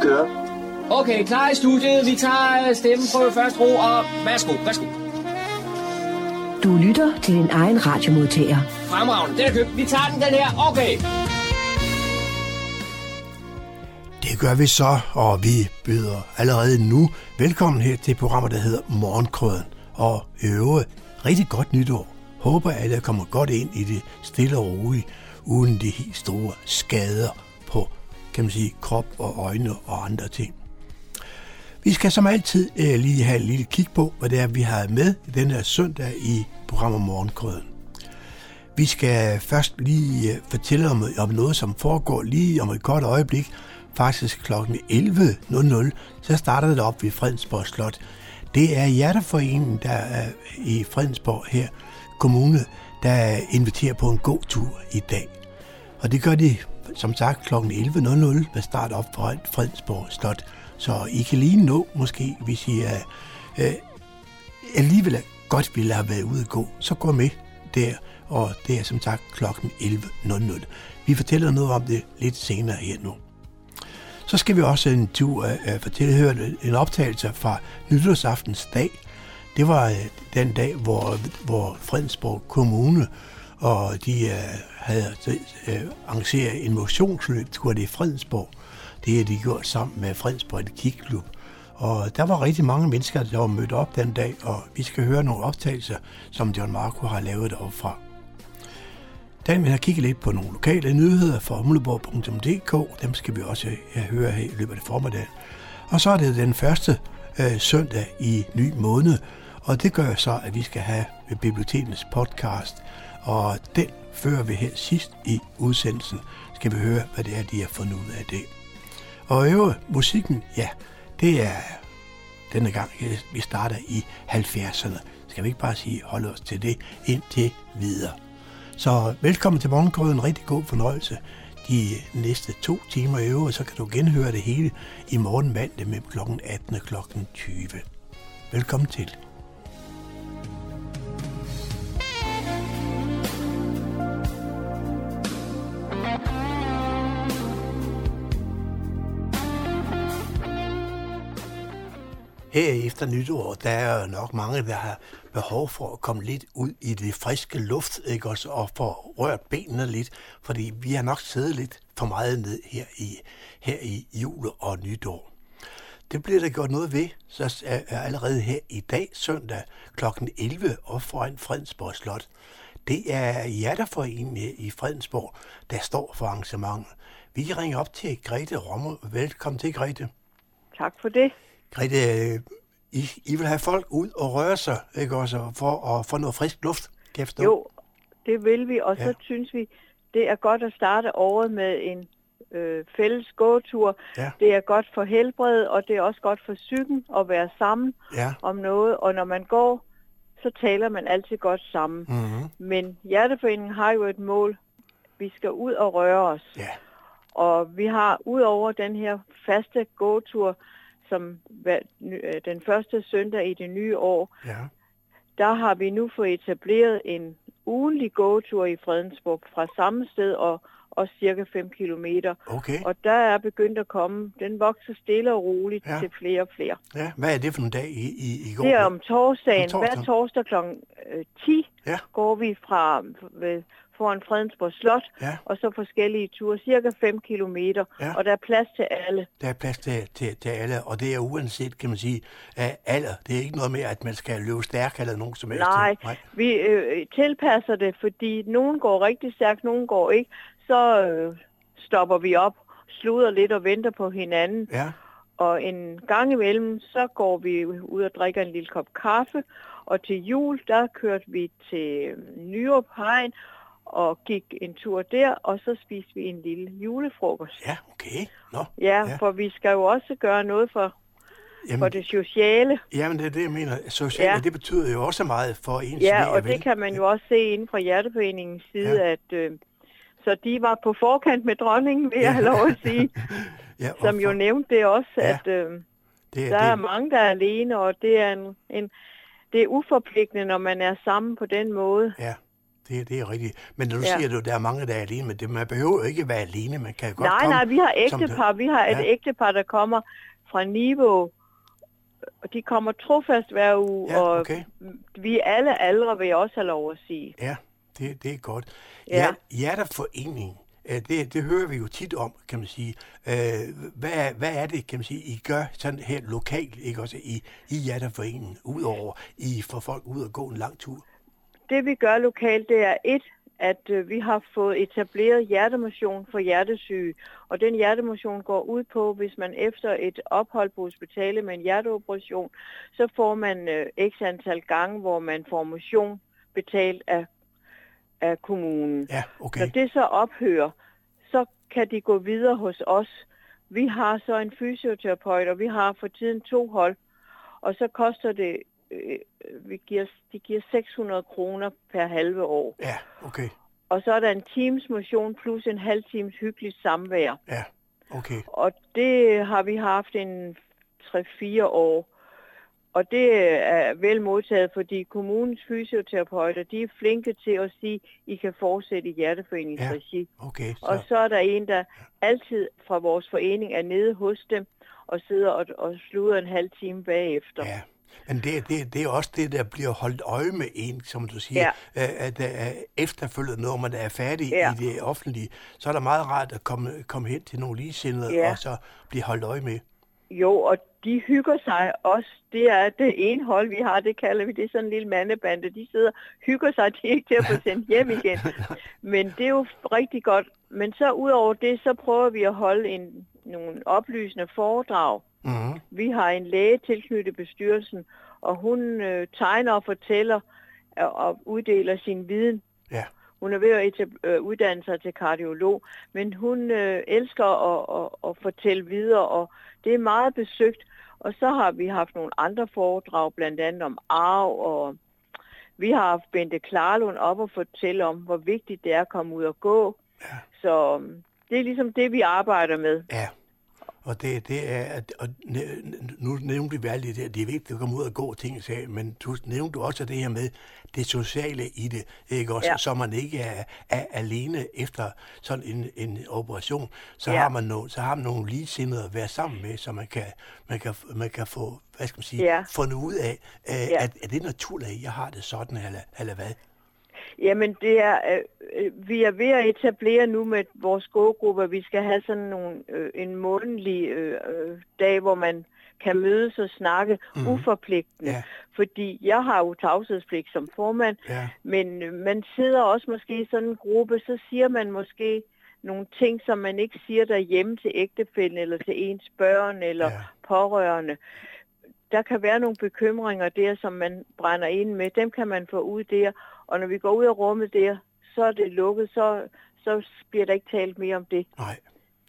Kører. Okay, klar i studiet. Vi tager stemmeprøve først ro, og værsgo, værsgo. Du lytter til din egen radiomodtager. Fremragende, den er købt. Vi tager den, den her. Okay. Det gør vi så, og vi byder allerede nu velkommen her til programmet, der hedder Morgenkrøden. Og øve rigtig godt nytår. Håber alle kommer godt ind i det stille og roligt, uden de helt store skader på, kan man sige, krop og øjne og andre ting. Vi skal som altid øh, lige have et lille kig på, hvad det er, vi har med den her søndag i programmet Morgenkrøden. Vi skal først lige øh, fortælle om, om noget, som foregår lige om et kort øjeblik, faktisk kl. 11.00, så starter det op ved Fredensborg Slot. Det er Hjerteforeningen, der er i Fredensborg her, kommune, der inviterer på en god tur i dag. Og det gør de, som sagt, kl. 11.00 med start op for Fredensborg Slot. Så I kan lige nå, måske, hvis I er, øh, alligevel godt ville have været ude at gå, så gå med der, og det er som sagt kl. 11.00. Vi fortæller noget om det lidt senere her nu. Så skal vi også en tur øh, øh fortælle høre en optagelse fra nytårsaftens dag. Det var øh, den dag, hvor, hvor Fredensborg Kommune og de øh, havde øh, arrangeret en motionsløb, tror det i Fredensborg. Det havde de gjort sammen med Fredensborg Kikklub. Og der var rigtig mange mennesker, der var mødt op den dag, og vi skal høre nogle optagelser, som John Marco har lavet deroppe fra. Dan vil jeg kigge lidt på nogle lokale nyheder fra humleborg.dk. Dem skal vi også øh, høre her i løbet af formiddagen. Og så er det den første øh, søndag i ny måned, og det gør så, at vi skal have øh, bibliotekens podcast, og den fører vi her sidst i udsendelsen. Skal vi høre, hvad det er, de har fundet ud af det. Og øve musikken, ja, det er denne gang, øh, vi starter i 70'erne. Skal vi ikke bare sige, hold os til det indtil videre. Så velkommen til Morgenkrøden. Rigtig god fornøjelse de næste to timer i øvrigt, så kan du genhøre det hele i morgen mandag mellem kl. 18 og kl. 20. Velkommen til. Her efter nytår, der er nok mange, der har behov for at komme lidt ud i det friske luft, ikke også, og få rørt benene lidt, fordi vi har nok siddet lidt for meget ned her i, her i jul og nytår. Det bliver der gjort noget ved, så er allerede her i dag, søndag kl. 11, op foran Fredensborg Slot. Det er Hjerteforeningen i Fredensborg, der står for arrangementet. Vi ringer op til Grete Rommer. Velkommen til, Grete. Tak for det. Grete, I, I vil have folk ud og røre sig, ikke også, for at få noget frisk luft, kan jeg Jo, det vil vi, og ja. så synes vi, det er godt at starte året med en øh, fælles gåtur. Ja. Det er godt for helbredet, og det er også godt for psyken at være sammen ja. om noget, og når man går, så taler man altid godt sammen. Mm-hmm. Men Hjerteforeningen har jo et mål. Vi skal ud og røre os. Ja. Og vi har ud over den her faste gåtur, som øh, den første søndag i det nye år, ja. der har vi nu fået etableret en ugenlig gåtur i Fredensborg fra samme sted og, og cirka 5 kilometer. Okay. Og der er begyndt at komme, den vokser stille og roligt ja. til flere og flere. Ja, hvad er det for en dag i, i, i går? Det er om torsdagen. Om torsdagen. Hver torsdag kl. 10 ja. går vi fra ved foran Fredensborg Slot, ja. og så forskellige ture, cirka 5 kilometer, ja. og der er plads til alle. Der er plads til, til, til alle, og det er uanset, kan man sige, af alder. Det er ikke noget med, at man skal løbe stærk eller nogen som helst. Nej, Nej. vi øh, tilpasser det, fordi nogen går rigtig stærkt, nogen går ikke. Så øh, stopper vi op, sluder lidt og venter på hinanden. Ja. Og en gang imellem, så går vi ud og drikker en lille kop kaffe, og til jul, der kørte vi til Nyrup Hegn, og gik en tur der, og så spiste vi en lille julefrokost. Ja, okay. Nå, ja, ja, for vi skal jo også gøre noget for, jamen, for det sociale. Jamen, det er det, jeg mener. Sociale, ja. det betyder jo også meget for ens Ja, og det kan man jo også se inden fra Hjerteforeningens side, ja. at øh, så de var på forkant med dronningen, vil ja. jeg have lov at sige. ja, som for... jo nævnte det også, ja. at øh, det er, der det... er mange, der er alene, og det er en, en det er uforpligtende, når man er sammen på den måde. Ja det, det er rigtigt. Men når du ja. siger, at der er mange, der er alene med det, man behøver ikke være alene, man kan godt nej, komme... Nej, nej, vi har ægtepar. Vi har et ja. ægtepar, der kommer fra Niveau, og de kommer trofast hver uge, ja, okay. og vi alle aldre, vil jeg også have lov at sige. Ja, det, det er godt. Ja. Hjerterforening, det, det hører vi jo tit om, kan man sige. Hvad, hvad er det, kan man sige, I gør sådan her lokalt, ikke også, i, i Hjerterforeningen, udover I får folk ud og gå en lang tur? Det vi gør lokalt, det er et, at øh, vi har fået etableret hjertemotion for hjertesyge. Og den hjertemotion går ud på, hvis man efter et ophold på hospitalet med en hjerteoperation, så får man øh, x antal gange, hvor man får motion betalt af, af kommunen. Ja, okay. Når det så ophører, så kan de gå videre hos os. Vi har så en fysioterapeut, og vi har for tiden to hold. Og så koster det øh, vi giver, de giver 600 kroner per halve år. Ja, okay. Og så er der en times motion plus en halv times hyggeligt samvær. Ja, okay. Og det har vi haft en 3-4 år. Og det er vel modtaget, fordi kommunens fysioterapeuter, de er flinke til at sige, at I kan fortsætte i hjerteforeningsregi. Ja, okay, så. Og så er der en, der altid fra vores forening er nede hos dem og sidder og, og sluder en halv time bagefter. Ja, men det, det, det er også det, der bliver holdt øje med en, som du siger, ja. at er efterfølgende, når man er færdig ja. i det offentlige, så er det meget rart at komme, komme hen til nogle ligesindede ja. og så blive holdt øje med. Jo, og de hygger sig også. Det er det ene hold, vi har, det kalder vi, det er sådan en lille mandebande. De sidder hygger sig, de er ikke til at få sendt hjem igen. Men det er jo rigtig godt. Men så ud over det, så prøver vi at holde en, nogle oplysende foredrag Mm-hmm. Vi har en læge tilknyttet bestyrelsen, og hun øh, tegner og fortæller og, øh, og uddeler sin viden. Ja. Hun er ved at øh, uddanne sig til kardiolog, men hun øh, elsker at, at, at fortælle videre, og det er meget besøgt. Og så har vi haft nogle andre foredrag, blandt andet om arv, og vi har haft Bente Klarlund op og fortælle om, hvor vigtigt det er at komme ud og gå. Ja. Så øhm, det er ligesom det, vi arbejder med. Ja. Og det, det er, at, og nu nævnte vi alt det der, det er vigtigt at komme ud og gå ting, sagde, men du nævnte du også det her med det sociale i det, ikke også, ja. så man ikke er, er alene efter sådan en, en operation, så, ja. har man no, så har man nogle ligesindede at være sammen med, så man kan, man kan, man kan få, hvad skal man sige, ja. fundet ud af, ja. at, at det naturligt, at jeg har det sådan, eller, eller hvad? Jamen, det er, øh, øh, vi er ved at etablere nu med vores gågruppe, at vi skal have sådan nogle, øh, en månedlig øh, øh, dag, hvor man kan mødes og snakke mm. uforpligtende. Ja. Fordi jeg har jo tavshedspligt som formand, ja. men øh, man sidder også måske i sådan en gruppe, så siger man måske nogle ting, som man ikke siger derhjemme til ægtefælden eller til ens børn eller ja. pårørende der kan være nogle bekymringer der, som man brænder ind med. Dem kan man få ud der. Og når vi går ud af rummet der, så er det lukket, så, så bliver der ikke talt mere om det. Nej.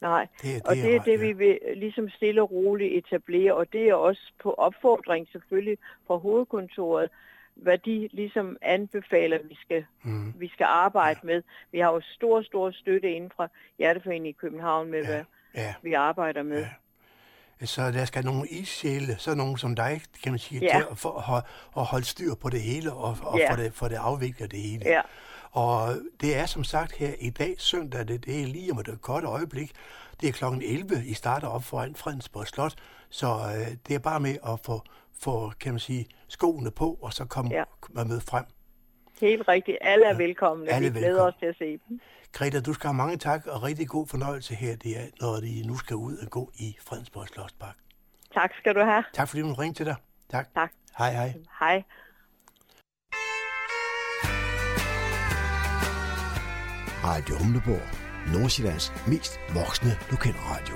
Nej, det, det og det er det, ja. vi vil ligesom stille og roligt etablere, og det er også på opfordring selvfølgelig fra hovedkontoret, hvad de ligesom anbefaler, vi skal, mm. vi skal arbejde ja. med. Vi har jo stor, stor støtte inden fra Hjerteforeningen i København med, ja. hvad ja. vi arbejder med. Ja. Så der skal nogle isjæle, så nogen som dig, kan man sige, ja. til at, for, at, at holde styr på det hele og, og ja. få, det, få det afviklet det hele. Ja. Og det er som sagt her i dag, søndag, det, det er lige om et kort øjeblik. Det er klokken 11, I starter op foran Fredensborg Slot, så øh, det er bare med at få, få, kan man sige, skoene på, og så komme ja. med frem. Helt rigtigt. Alle er velkomne. Alle Vi glæder os til at se dem. Greta, du skal have mange tak og rigtig god fornøjelse her, det er, når de nu skal ud og gå i Fredensborg Slottspark. Tak skal du have. Tak fordi du ringte til dig. Tak. Tak. Hej, hej. Hej. Radio Humleborg. Nordsjællands mest voksne lokalradio.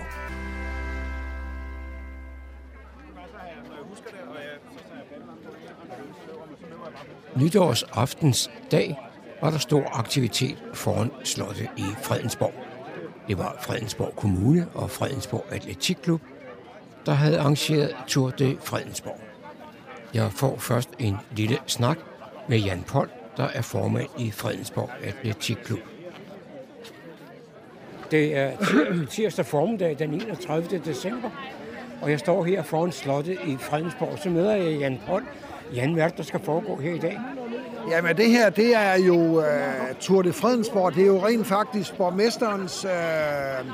Nytårsaftens dag var der stor aktivitet foran slottet i Fredensborg. Det var Fredensborg Kommune og Fredensborg Atletikklub, der havde arrangeret Tour de Fredensborg. Jeg får først en lille snak med Jan Pold, der er formand i Fredensborg Atletikklub. Det er tirsdag formiddag den 31. december, og jeg står her foran slottet i Fredensborg. Så møder jeg Jan Pold. Jan, hvad der skal foregå her i dag? Jamen det her, det er jo uh, Tour de Fredensborg. Det er jo rent faktisk borgmesterens uh,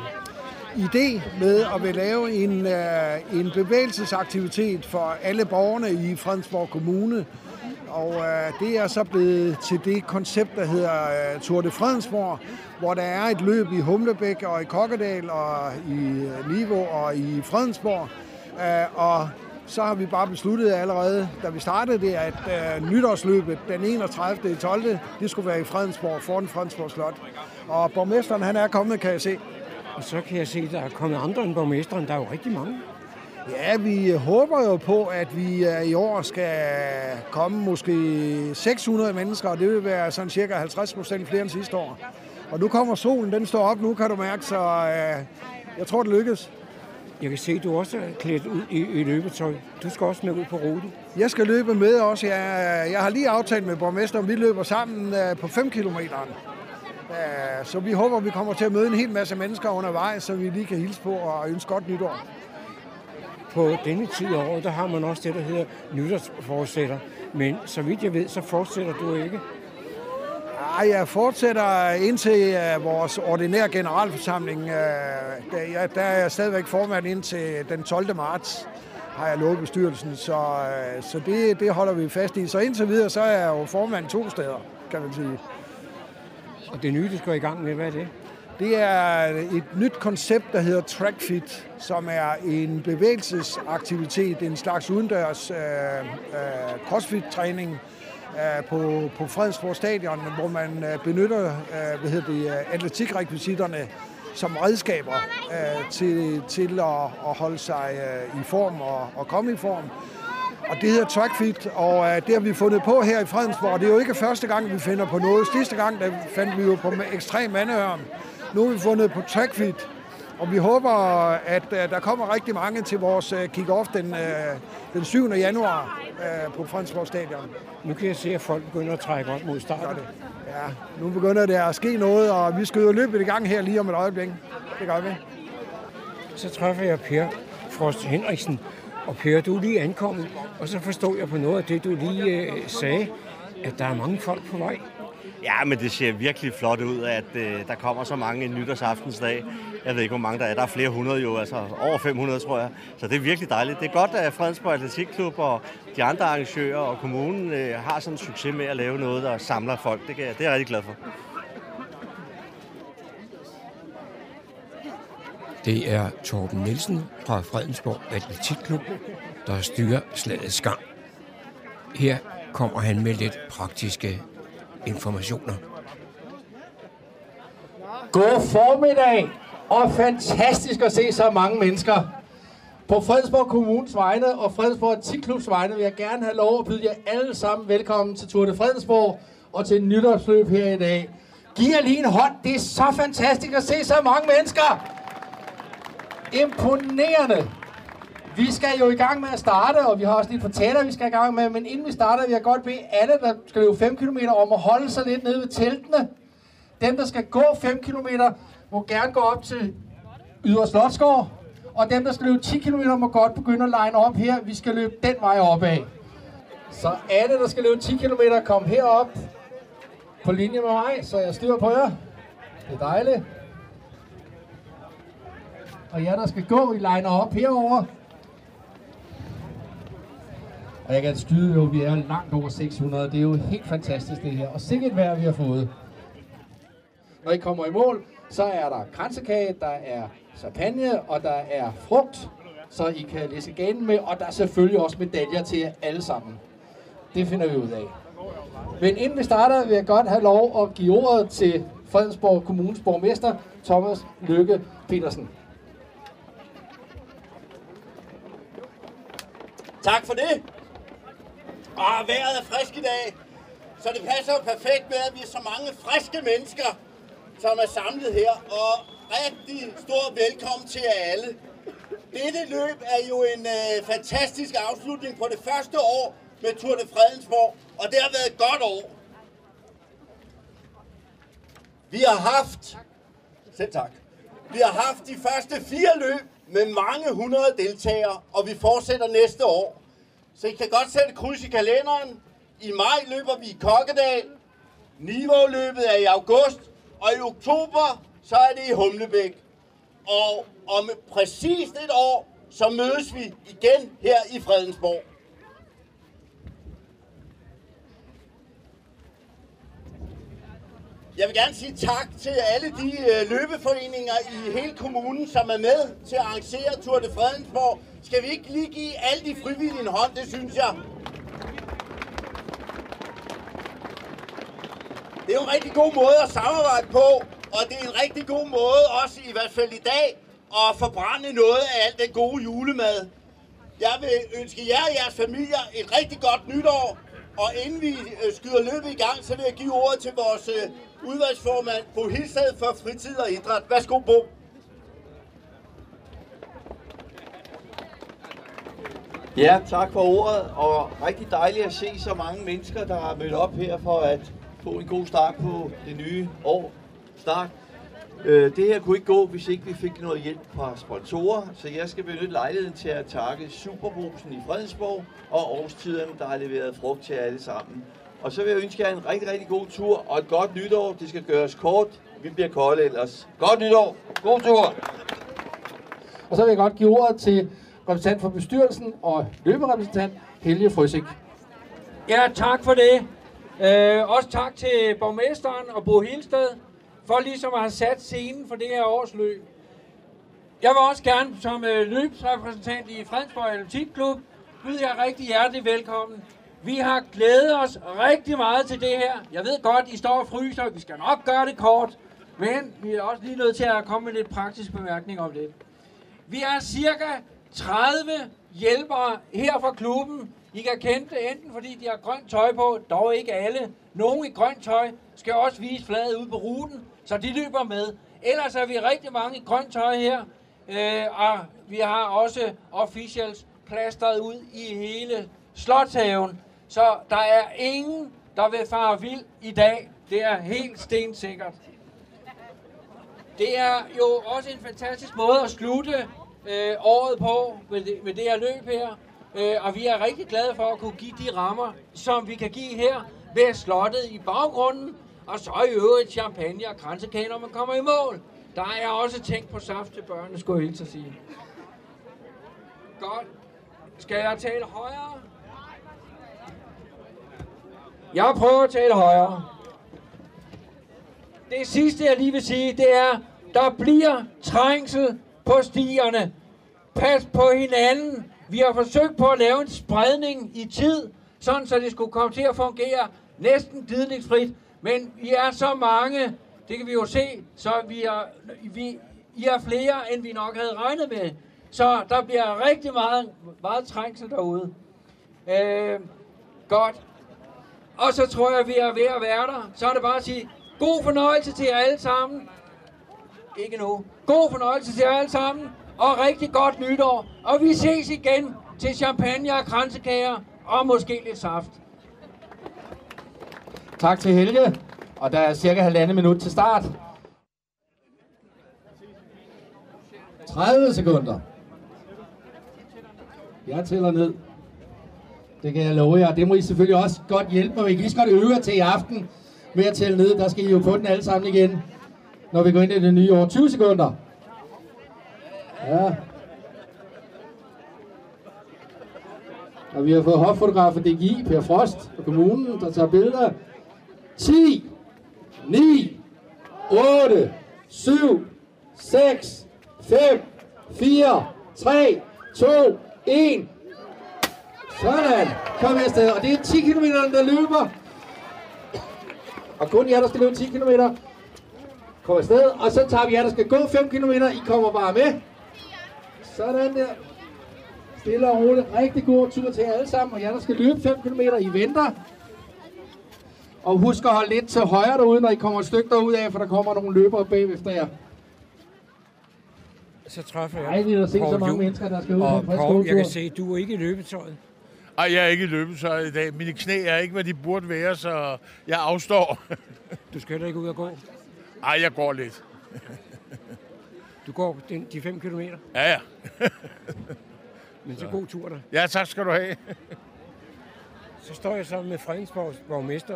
idé med at vil lave en, uh, en bevægelsesaktivitet for alle borgerne i Fredensborg Kommune. Og uh, det er så blevet til det koncept, der hedder uh, Tour de Fredensborg, hvor der er et løb i Humlebæk og i Kokkedal og i Niveau og i Fredensborg. Uh, og så har vi bare besluttet allerede, da vi startede det, at uh, nytårsløbet den 31. 12. det skulle være i Fredensborg, foran Fredensborg Slot. Og borgmesteren, han er kommet, kan jeg se. Og så kan jeg se, at der er kommet andre end borgmesteren. Der er jo rigtig mange. Ja, vi håber jo på, at vi uh, i år skal komme måske 600 mennesker, og det vil være sådan cirka 50 procent flere end sidste år. Og nu kommer solen, den står op nu, kan du mærke, så uh, jeg tror, det lykkes. Jeg kan se, at du også er klædt ud i, i løbetøj. Du skal også med ud på rute. Jeg skal løbe med også. Jeg, jeg har lige aftalt med borgmesteren, vi løber sammen uh, på 5 km. Uh, så vi håber, vi kommer til at møde en hel masse mennesker undervejs, så vi lige kan hilse på og ønske godt nytår. På denne tid af året, der har man også det, der hedder nytårsforsætter. Men så vidt jeg ved, så fortsætter du ikke. Ej, jeg fortsætter indtil uh, vores ordinære generalforsamling. Uh, der, ja, der er jeg stadigvæk formand indtil den 12. marts, har jeg lovet bestyrelsen. Så, uh, så det, det holder vi fast i. Så indtil videre, så er jeg jo formand to steder, kan man sige. Og det nye, du skal i gang med, hvad er det? Det er et nyt koncept, der hedder TrackFit, som er en bevægelsesaktivitet, en slags udendørs uh, uh, crossfit-træning, på, på Fredensborg Stadion, hvor man øh, benytter øh, hvad hedder det, øh, atletikrekvisitterne som redskaber uh, til, til at, at holde sig i form og, og komme i form. Og det hedder Trackfit, og det har vi fundet på her i Fredensborg. Det er jo ikke første gang, vi finder på noget. Sidste gang der fandt vi jo på ekstrem mandehørm. Nu har vi fundet på Trackfit, og vi håber, at uh, der kommer rigtig mange til vores uh, kick-off den, uh, den 7. januar på Fredensborg Stadion. Nu kan jeg se, at folk begynder at trække op mod starten. Ja, nu begynder det at ske noget, og vi skal jo løbe i gang her lige om et øjeblik. Det gør vi. Så træffer jeg Per Frost Henriksen. Og Per, du er lige ankommet, og så forstod jeg på noget af det, du lige øh, sagde, at der er mange folk på vej. Ja, men det ser virkelig flot ud, at øh, der kommer så mange en nytårsaftensdag. Jeg ved ikke, hvor mange der er. Der er flere hundrede jo, altså over 500, tror jeg. Så det er virkelig dejligt. Det er godt, at Fredensborg Atletikklub og de andre arrangører og kommunen øh, har sådan en succes med at lave noget, der samler folk. Det, kan jeg, det er jeg rigtig glad for. Det er Torben Nielsen fra Fredensborg Atletikklub, der styrer slagets gang. Her kommer han med lidt praktiske informationer. God formiddag, og fantastisk at se så mange mennesker. På Fredensborg Kommunes vegne og Fredensborg Atletikklubs vegne vil jeg gerne have lov at byde jer alle sammen velkommen til Tour de Fredensborg og til nytårsløb her i dag. Giv jer lige en hånd. Det er så fantastisk at se så mange mennesker. Imponerende. Vi skal jo i gang med at starte, og vi har også lidt fortæller, vi skal i gang med. Men inden vi starter, vil jeg godt bede alle, der skal løbe 5 km, om at holde sig lidt nede ved teltene. Dem, der skal gå 5 km, må gerne gå op til Ydre Slotsgård. Og dem, der skal løbe 10 km, må godt begynde at line op her. Vi skal løbe den vej opad. Så alle, der skal løbe 10 km, kom herop på linje med mig, så jeg styrer på jer. Det er dejligt. Og jer, der skal gå, I liner op herover. Og jeg kan skyde jo, vi er langt over 600. Det er jo helt fantastisk det her. Og sikkert vejr, vi har fået. Når I kommer i mål, så er der kransekage, der er champagne, og der er frugt, så I kan læse ganen med, og der er selvfølgelig også medaljer til jer alle sammen. Det finder vi ud af. Men inden vi starter, vil jeg godt have lov at give ordet til Fredensborg Kommunes borgmester, Thomas Lykke Petersen. Tak for det. Og vejret er frisk i dag, så det passer jo perfekt med, at vi er så mange friske mennesker, som er samlet her. Og rigtig stor velkommen til jer alle. Dette løb er jo en øh, fantastisk afslutning på det første år med Tour de Fredensborg, og det har været et godt år. Vi har haft, selv tak, vi har haft de første fire løb med mange hundrede deltagere, og vi fortsætter næste år. Så I kan godt sætte kryds i kalenderen. I maj løber vi i Kokkedal. Niveau-løbet er i august. Og i oktober, så er det i Humlebæk. Og om præcis et år, så mødes vi igen her i Fredensborg. Jeg vil gerne sige tak til alle de øh, løbeforeninger i hele kommunen, som er med til at arrangere Tour de Fredensborg. Skal vi ikke lige give alle de frivillige en hånd, det synes jeg. Det er jo en rigtig god måde at samarbejde på, og det er en rigtig god måde, også i hvert fald i dag, at forbrænde noget af alt den gode julemad. Jeg vil ønske jer og jeres familier et rigtig godt nytår, og inden vi øh, skyder løbet i gang, så vil jeg give ordet til vores øh, udvalgsformand Bo Hilstad for fritid og idræt. Værsgo, Bo. Ja, tak for ordet, og rigtig dejligt at se så mange mennesker, der er mødt op her for at få en god start på det nye år. Start. Øh, det her kunne ikke gå, hvis ikke vi fik noget hjælp fra sponsorer, så jeg skal benytte lejligheden til at takke Superbrusen i Fredensborg og årstiderne, der har leveret frugt til alle sammen. Og så vil jeg ønske jer en rigtig, rigtig god tur og et godt nytår. Det skal gøres kort. Vi bliver kolde ellers. Godt nytår. God tur. Og så vil jeg godt give ordet til repræsentant for bestyrelsen og løberepræsentant Helge Frøsik. Ja, tak for det. Øh, også tak til borgmesteren og Bo Hilsted for ligesom at have sat scenen for det her års løb. Jeg vil også gerne som øh, løbsrepræsentant i Fredensborg Atletikklub byde jer rigtig hjertelig velkommen. Vi har glædet os rigtig meget til det her. Jeg ved godt, I står og fryser, vi skal nok gøre det kort, men vi er også lige nødt til at komme med lidt praktisk bemærkning om det. Vi er cirka 30 hjælpere her fra klubben. I kan kende det enten fordi de har grønt tøj på, dog ikke alle. Nogle i grønt tøj skal også vise flaget ud på ruten, så de løber med. Ellers er vi rigtig mange i grønt tøj her, øh, og vi har også officials plastret ud i hele Slotshaven. Så der er ingen, der vil fare vild i dag. Det er helt stensikkert. Det er jo også en fantastisk måde at slutte øh, året på med det, med det her løb her. Øh, og vi er rigtig glade for at kunne give de rammer, som vi kan give her med slottet i baggrunden. Og så i øvrigt champagne og kransekager, når man kommer i mål. Der er også tænkt på saft til børnene, skulle jeg helt sige. Godt. Skal jeg tale højere? Jeg prøver at tale højere. Det sidste, jeg lige vil sige, det er, der bliver trængsel på stierne. Pas på hinanden. Vi har forsøgt på at lave en spredning i tid, sådan så det skulle komme til at fungere næsten glidningsfrit. Men vi er så mange, det kan vi jo se, så vi er, vi, I er flere, end vi nok havde regnet med. Så der bliver rigtig meget, meget trængsel derude. Øh, godt. Og så tror jeg, vi er ved at være der. Så er det bare at sige, god fornøjelse til jer alle sammen. Ikke nu. God fornøjelse til jer alle sammen. Og rigtig godt nytår. Og vi ses igen til champagne og kransekager. Og måske lidt saft. Tak til Helge. Og der er cirka halvandet minut til start. 30 sekunder. Jeg tæller ned. Det kan jeg love jer. Det må I selvfølgelig også godt hjælpe mig. Vi kan lige så godt øve jer til i aften med at tælle ned. Der skal I jo få den alle sammen igen, når vi går ind i det nye år. 20 sekunder. Ja. Og vi har fået hoffotografen DGI, Per Frost og kommunen, der tager billeder. 10, 9, 8, 7, 6, 5, 4, 3, 2, 1. Sådan. Kom afsted. Og det er 10 km, der løber. Og kun jer, der skal løbe 10 km. Kom afsted. Og så tager vi jer, der skal gå 5 km. I kommer bare med. Sådan der. Stille og roligt. Rigtig god tur til jer alle sammen. Og jer, der skal løbe 5 km, I venter. Og husk at holde lidt til højre derude, når I kommer et stykke derud af, for der kommer nogle løbere bagefter jer. Så træffer jeg. Ej, vi har set så mange mennesker, der skal ud og på en Paul, jeg kan se, du er ikke i løbetøjet. Ej, jeg er ikke i løbetøjet i dag. Mine knæ er ikke, hvad de burde være, så jeg afstår. Du skal heller ikke ud og gå. Ej, jeg går lidt. Du går den, de 5 km. Ja, ja. Men så god tur der. Ja, tak skal du have. Så står jeg sammen med Fredensborgs borgmester,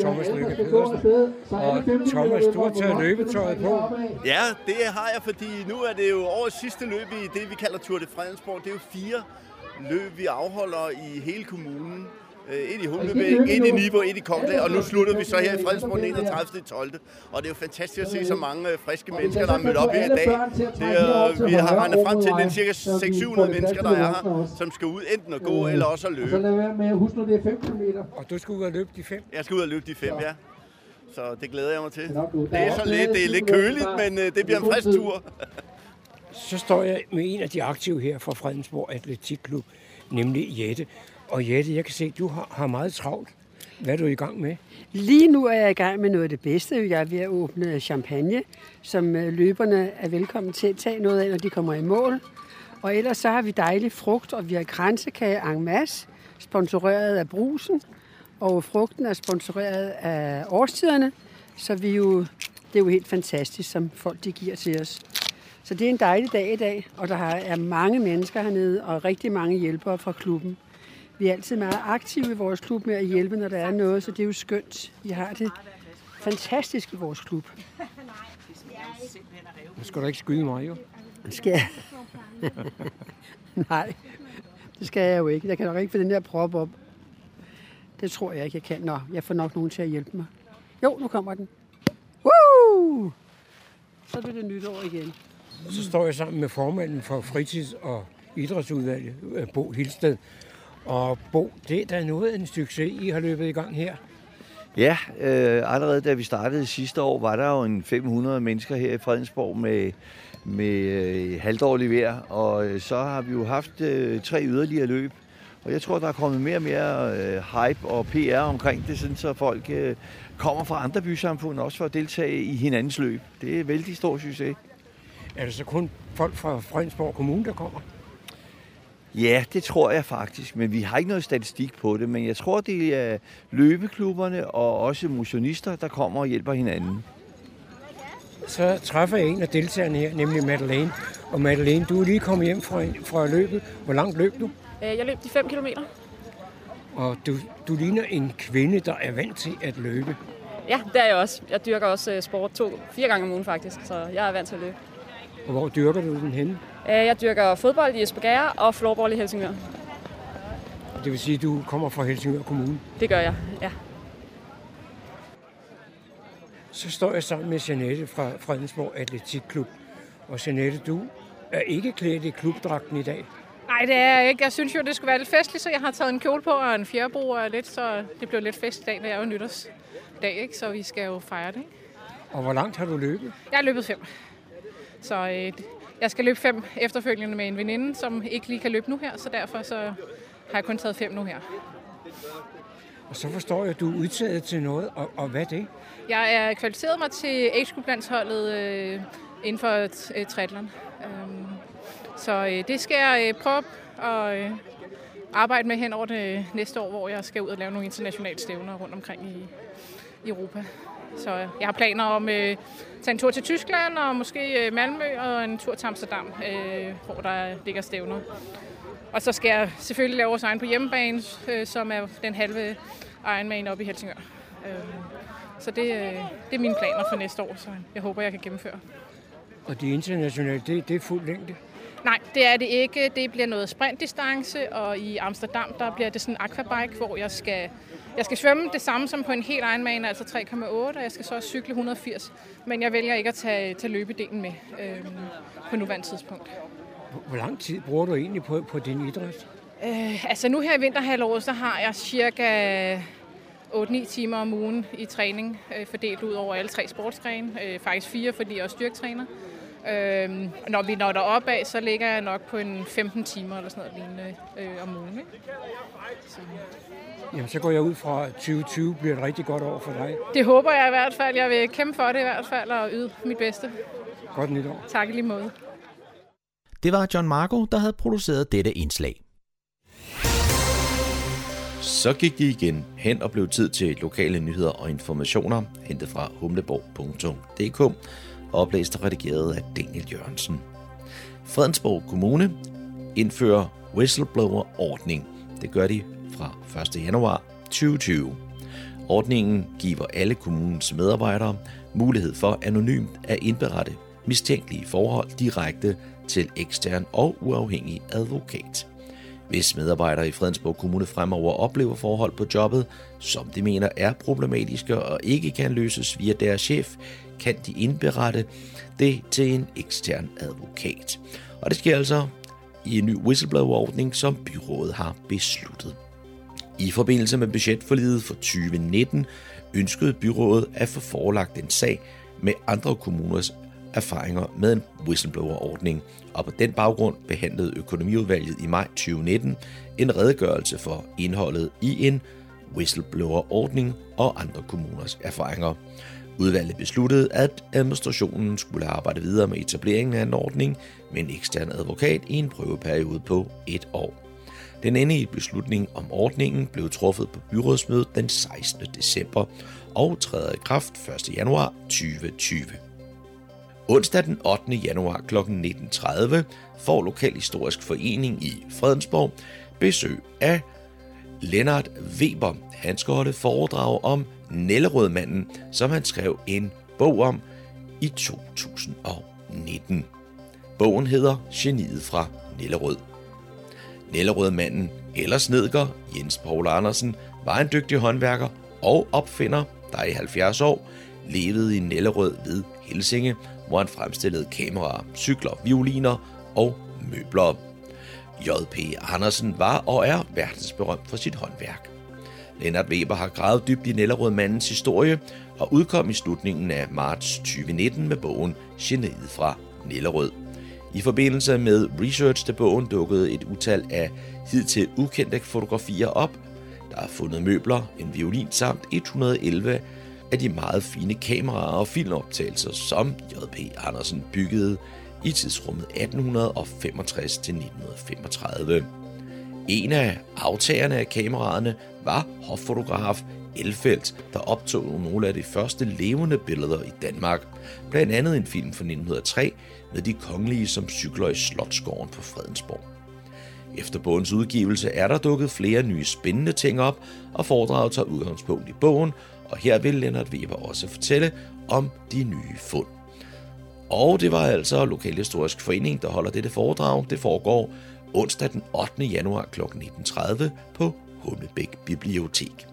Thomas Lykke Pedersen. Og Thomas, du har taget løbetøjet på. Ja, det har jeg, fordi nu er det jo årets sidste løb i det, vi kalder Tour de Fredensborg. Det er jo fire løb, vi afholder i hele kommunen. Øh, et i Humlebæk, et i Niveau, et i Kongla, og nu slutter vi så her i Fredensborg den 31. 12. Og det er jo fantastisk at se så mange øh, friske mennesker, der er mødt op her i dag. Det er, vi har regnet frem til, den cirka 600-700 mennesker, der er her, som skal ud enten at gå eller også at løbe. Så lad være med at huske nu, det er 5 km. Og du skal ud og løbe de fem? Jeg skal ud og løbe de fem, ja. Så det glæder jeg mig til. Det er så lidt, det er lidt køligt, men øh, det bliver en frisk tur. Så står jeg med en af de aktive her fra Fredensborg Atletikklub, nemlig Jette. Og Jette, jeg kan se, at du har, har meget travlt. Hvad er du i gang med? Lige nu er jeg i gang med noget af det bedste. Jeg er ved at åbne champagne, som øh, løberne er velkommen til at tage noget af, når de kommer i mål. Og ellers så har vi dejlig frugt, og vi har kransekage en masse, sponsoreret af brusen. Og frugten er sponsoreret af årstiderne, så vi jo, det er jo helt fantastisk, som folk de giver til os. Så det er en dejlig dag i dag, og der er mange mennesker hernede, og rigtig mange hjælpere fra klubben. Vi er altid meget aktive i vores klub med at hjælpe, når der er noget, så det er jo skønt. Vi har det fantastisk i vores klub. Nu skal du ikke skyde mig, jo. Skal jeg? Nej, det skal jeg jo ikke. Jeg kan nok ikke få den der prop op. Det tror jeg ikke, jeg kan. Nå, jeg får nok nogen til at hjælpe mig. Jo, nu kommer den. Woo! Så bliver det nytår igen. Så står jeg sammen med formanden for fritids- og idrætsudvalget, øh, Bo Hilsted. Og Bo, det er da noget af en succes, I har løbet i gang her. Ja, øh, allerede da vi startede sidste år, var der jo en 500 mennesker her i Fredensborg med, med øh, halvdårlig vejr, og øh, så har vi jo haft øh, tre yderligere løb. Og jeg tror, der er kommet mere og mere øh, hype og PR omkring det, sådan så folk øh, kommer fra andre bysamfund også for at deltage i hinandens løb. Det er vældig stor succes. Er det så kun folk fra Fredensborg Kommune, der kommer? Ja, det tror jeg faktisk, men vi har ikke noget statistik på det. Men jeg tror, det er løbeklubberne og også motionister, der kommer og hjælper hinanden. Så træffer jeg en af deltagerne her, nemlig Madeleine. Og Madeleine, du er lige kommet hjem fra, fra løbet. Hvor langt løb du? Jeg løb de 5 km. Og du, du ligner en kvinde, der er vant til at løbe. Ja, det er jeg også. Jeg dyrker også øh, sport to, fire gange om ugen faktisk, så jeg er vant til at løbe. Og hvor dyrker du den henne? Jeg dyrker fodbold i Esbjerg og floorball i Helsingør. Det vil sige, at du kommer fra Helsingør Kommune? Det gør jeg, ja. Så står jeg sammen med Janette fra Fredensborg Atletikklub. Og Janette, du er ikke klædt i klubdragten i dag. Nej, det er jeg ikke. Jeg synes jo, det skulle være lidt festligt, så jeg har taget en kjole på og en fjerdebro og lidt, så det bliver lidt fest i dag. Det er jo nytårsdag, ikke? så vi skal jo fejre det. Ikke? Og hvor langt har du løbet? Jeg har løbet fem. Så øh, jeg skal løbe fem efterfølgende med en veninde, som ikke lige kan løbe nu her, så derfor så har jeg kun taget fem nu her. Og så forstår jeg, at du er udtaget til noget, og, og hvad er det? Jeg er kvalificeret mig til age group landsholdet øh, inden for øh, triathlon. Um, så øh, det skal jeg øh, prøve at øh, arbejde med hen over det næste år, hvor jeg skal ud og lave nogle internationale stævner rundt omkring i, i Europa. Så jeg har planer om at øh, tage en tur til Tyskland og måske øh, Malmø og en tur til Amsterdam, øh, hvor der ligger stævner. Og så skal jeg selvfølgelig lave vores egen på hjemmebane, øh, som er den halve Ironman oppe i Helsingør. Øh, så det, øh, det er mine planer for næste år, så jeg håber, jeg kan gennemføre. Og de internationale, det, det er fuld længde? Nej, det er det ikke. Det bliver noget sprintdistance, og i Amsterdam, der bliver det sådan en aquabike, hvor jeg skal, jeg skal svømme det samme som på en helt Ironman, altså 3,8, og jeg skal så også cykle 180. Men jeg vælger ikke at tage, tage løbedelen med øh, på nuværende tidspunkt. Hvor lang tid bruger du egentlig på, på din idræt? Øh, altså nu her i vinterhalvåret, så har jeg cirka 8-9 timer om ugen i træning, øh, fordelt ud over alle tre sportsgrene. Øh, faktisk fire, fordi jeg er styrketræner. Øhm, når vi når derop af, så ligger jeg nok på en 15 timer eller sådan noget lignende øh, om ugen. Ikke? Så. Jamen, så går jeg ud fra, at 2020 bliver et rigtig godt år for dig. Det håber jeg i hvert fald. Jeg vil kæmpe for det i hvert fald og yde mit bedste. Godt nytår. Tak i lige måde. Det var John Marco, der havde produceret dette indslag. Så gik de igen hen og blev tid til lokale nyheder og informationer, hentet fra humleborg.dk, oplæst og redigeret af Daniel Jørgensen. Fredensborg Kommune indfører whistleblower-ordning. Det gør de fra 1. januar 2020. Ordningen giver alle kommunens medarbejdere mulighed for anonymt at indberette mistænkelige forhold direkte til ekstern og uafhængig advokat. Hvis medarbejdere i Fredensborg Kommune fremover oplever forhold på jobbet, som de mener er problematiske og ikke kan løses via deres chef, kan de indberette det til en ekstern advokat. Og det sker altså i en ny whistleblower-ordning, som byrådet har besluttet. I forbindelse med budgetforliget for 2019 ønskede byrådet at få forelagt en sag med andre kommuners erfaringer med en whistleblower-ordning, og på den baggrund behandlede økonomiudvalget i maj 2019 en redegørelse for indholdet i en whistleblower-ordning og andre kommuners erfaringer. Udvalget besluttede, at administrationen skulle arbejde videre med etableringen af en ordning med en ekstern advokat i en prøveperiode på et år. Den endelige beslutning om ordningen blev truffet på byrådsmødet den 16. december og træder i kraft 1. januar 2020. Onsdag den 8. januar kl. 19.30 får Lokalhistorisk Forening i Fredensborg besøg af Lennart Weber. Han skal holde foredrag om Nellerødmanden, som han skrev en bog om i 2019. Bogen hedder Geniet fra Nellerød. Nellerødmanden eller snedker Jens Paul Andersen var en dygtig håndværker og opfinder, der i 70 år levede i Nellerød ved Helsinge, hvor han fremstillede kameraer, cykler, violiner og møbler. J.P. Andersen var og er verdensberømt for sit håndværk. Lennart Weber har gravet dybt i Nellerød-mandens historie og udkom i slutningen af marts 2019 med bogen Geniet fra Nellerød. I forbindelse med research til bogen dukkede et utal af hidtil ukendte fotografier op. Der er fundet møbler, en violin samt 111 af de meget fine kameraer og filmoptagelser, som J.P. Andersen byggede i tidsrummet 1865 til 1935. En af aftagerne af kameraerne var hoffotograf Elfeldt, der optog nogle af de første levende billeder i Danmark. Blandt andet en film fra 1903 med de kongelige som cykler i Slottskåren på Fredensborg. Efter bogens udgivelse er der dukket flere nye spændende ting op, og foredraget tager udgangspunkt i bogen, og her vil Lennart Weber også fortælle om de nye fund. Og det var altså Lokalhistorisk Forening, der holder dette foredrag. Det foregår onsdag den 8. januar kl. 19.30 på Humlebæk Bibliotek.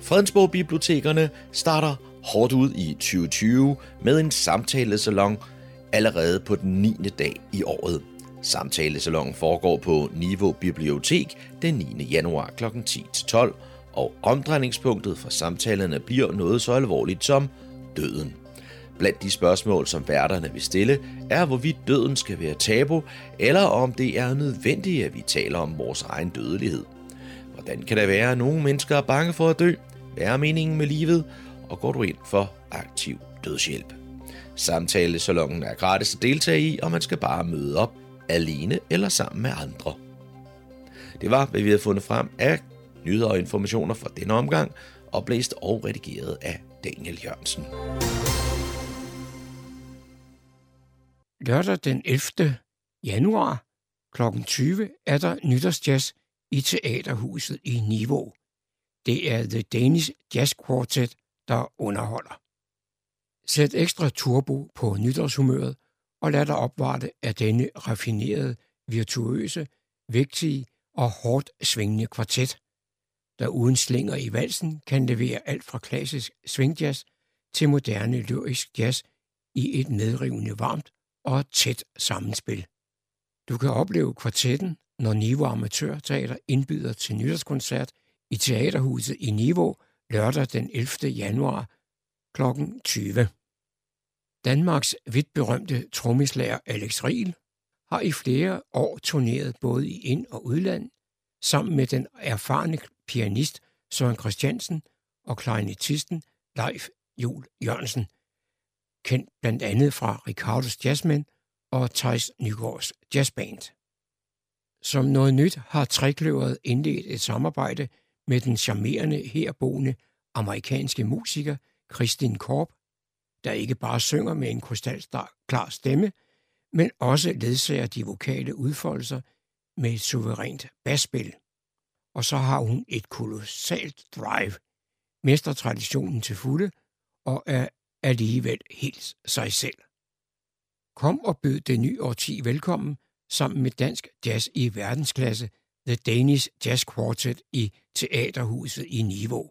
Fredensborg Bibliotekerne starter hårdt ud i 2020 med en samtalesalon allerede på den 9. dag i året. Samtalesalongen foregår på Niveau Bibliotek den 9. januar kl. 10-12, og omdrejningspunktet for samtalerne bliver noget så alvorligt som døden. Blandt de spørgsmål, som værterne vil stille, er, hvorvidt døden skal være tabu, eller om det er nødvendigt, at vi taler om vores egen dødelighed. Hvordan kan det være, at nogle mennesker er bange for at dø? Hvad er meningen med livet? Og går du ind for aktiv dødshjælp? Samtalesalongen er gratis at deltage i, og man skal bare møde op alene eller sammen med andre. Det var, hvad vi havde fundet frem af nyheder og informationer fra denne omgang, oplæst og redigeret af Daniel Jørgensen. Lørdag den 11. januar kl. 20 er der nytårsjazz i Teaterhuset i Niveau. Det er The Danish Jazz Quartet, der underholder. Sæt ekstra turbo på nytårshumøret og lad dig opvarte af denne raffinerede, virtuøse, vigtige og hårdt svingende kvartet, der uden slinger i valsen kan levere alt fra klassisk swingjazz til moderne lyrisk jazz i et medrivende varmt og tæt sammenspil. Du kan opleve kvartetten, når Niveau Amatørteater indbyder til nytårskoncert i Teaterhuset i Niveau lørdag den 11. januar kl. 20. Danmarks vidt berømte trommeslager Alex Riel har i flere år turneret både i ind- og udland, sammen med den erfarne pianist Søren Christiansen og klarinetisten Leif Jul Jørgensen, kendt blandt andet fra Ricardos Jazzmen og Thijs Nygaards Jazzband. Som noget nyt har Trækløveret indledt et samarbejde med den charmerende herboende amerikanske musiker Christine Korp, der ikke bare synger med en krystalklar stemme, men også ledsager de vokale udfoldelser med et suverænt basspil. og så har hun et kolossalt drive, mester traditionen til fulde og er alligevel helt sig selv. Kom og bød det nye årti velkommen sammen med dansk jazz i verdensklasse, The Danish Jazz Quartet i Teaterhuset i Niveau.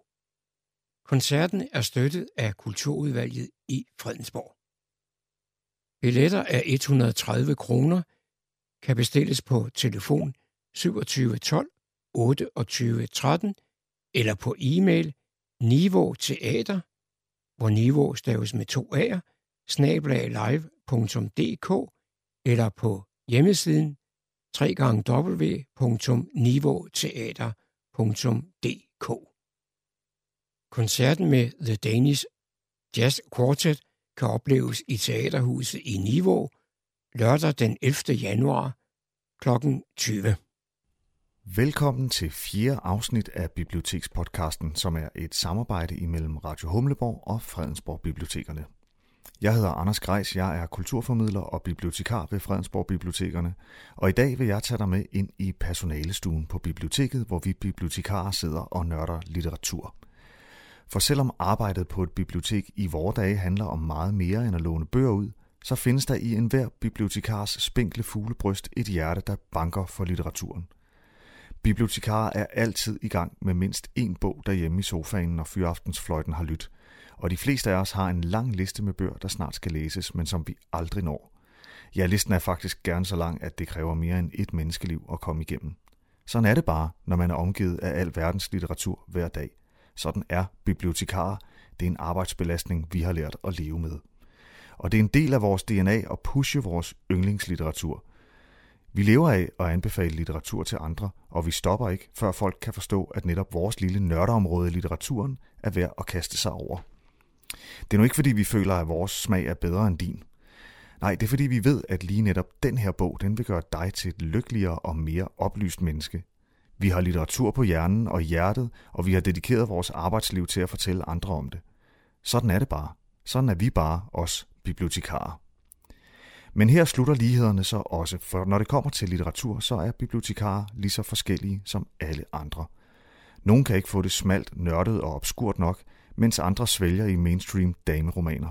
Koncerten er støttet af Kulturudvalget i Fredensborg. Billetter af 130 kroner kan bestilles på telefon 27 12 28 13 eller på e-mail niveauteater hvor Niveau staves med to A'er, snablagelive.dk eller på hjemmesiden www.niveauteater.dk. Koncerten med The Danish Jazz Quartet kan opleves i Teaterhuset i Niveau lørdag den 11. januar kl. 20. Velkommen til fjerde afsnit af Bibliotekspodcasten, som er et samarbejde imellem Radio Humleborg og Fredensborg Bibliotekerne. Jeg hedder Anders Grejs, jeg er kulturformidler og bibliotekar ved Fredensborg Bibliotekerne, og i dag vil jeg tage dig med ind i personalestuen på biblioteket, hvor vi bibliotekarer sidder og nørder litteratur. For selvom arbejdet på et bibliotek i vore dage handler om meget mere end at låne bøger ud, så findes der i enhver bibliotekars spinkle fuglebryst et hjerte, der banker for litteraturen. Bibliotekarer er altid i gang med mindst én bog derhjemme i sofaen, når fyraftensfløjten har lyttet og de fleste af os har en lang liste med bøger, der snart skal læses, men som vi aldrig når. Ja, listen er faktisk gerne så lang, at det kræver mere end et menneskeliv at komme igennem. Sådan er det bare, når man er omgivet af al verdens litteratur hver dag. Sådan er bibliotekarer. Det er en arbejdsbelastning, vi har lært at leve med. Og det er en del af vores DNA at pushe vores yndlingslitteratur. Vi lever af at anbefale litteratur til andre, og vi stopper ikke, før folk kan forstå, at netop vores lille nørdeområde i litteraturen er værd at kaste sig over. Det er nu ikke fordi, vi føler, at vores smag er bedre end din. Nej, det er fordi, vi ved, at lige netop den her bog, den vil gøre dig til et lykkeligere og mere oplyst menneske. Vi har litteratur på hjernen og hjertet, og vi har dedikeret vores arbejdsliv til at fortælle andre om det. Sådan er det bare. Sådan er vi bare, os bibliotekarer. Men her slutter lighederne så også, for når det kommer til litteratur, så er bibliotekarer lige så forskellige som alle andre. Nogle kan ikke få det smalt, nørdet og obskurt nok, mens andre svælger i mainstream dameromaner.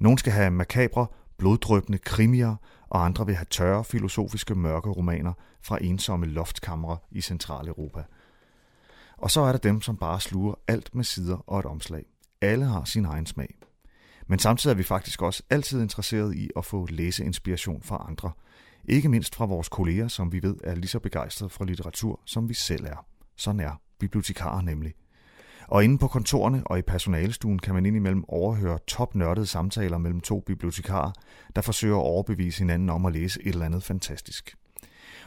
Nogle skal have makabre, bloddrøbende krimier, og andre vil have tørre, filosofiske mørke romaner fra ensomme loftkamre i Centraleuropa. Og så er der dem, som bare sluger alt med sider og et omslag. Alle har sin egen smag. Men samtidig er vi faktisk også altid interesseret i at få læseinspiration fra andre. Ikke mindst fra vores kolleger, som vi ved er lige så begejstrede for litteratur, som vi selv er. Sådan er bibliotekarer nemlig. Og inde på kontorerne og i personalestuen kan man indimellem overhøre topnørdede samtaler mellem to bibliotekarer, der forsøger at overbevise hinanden om at læse et eller andet fantastisk.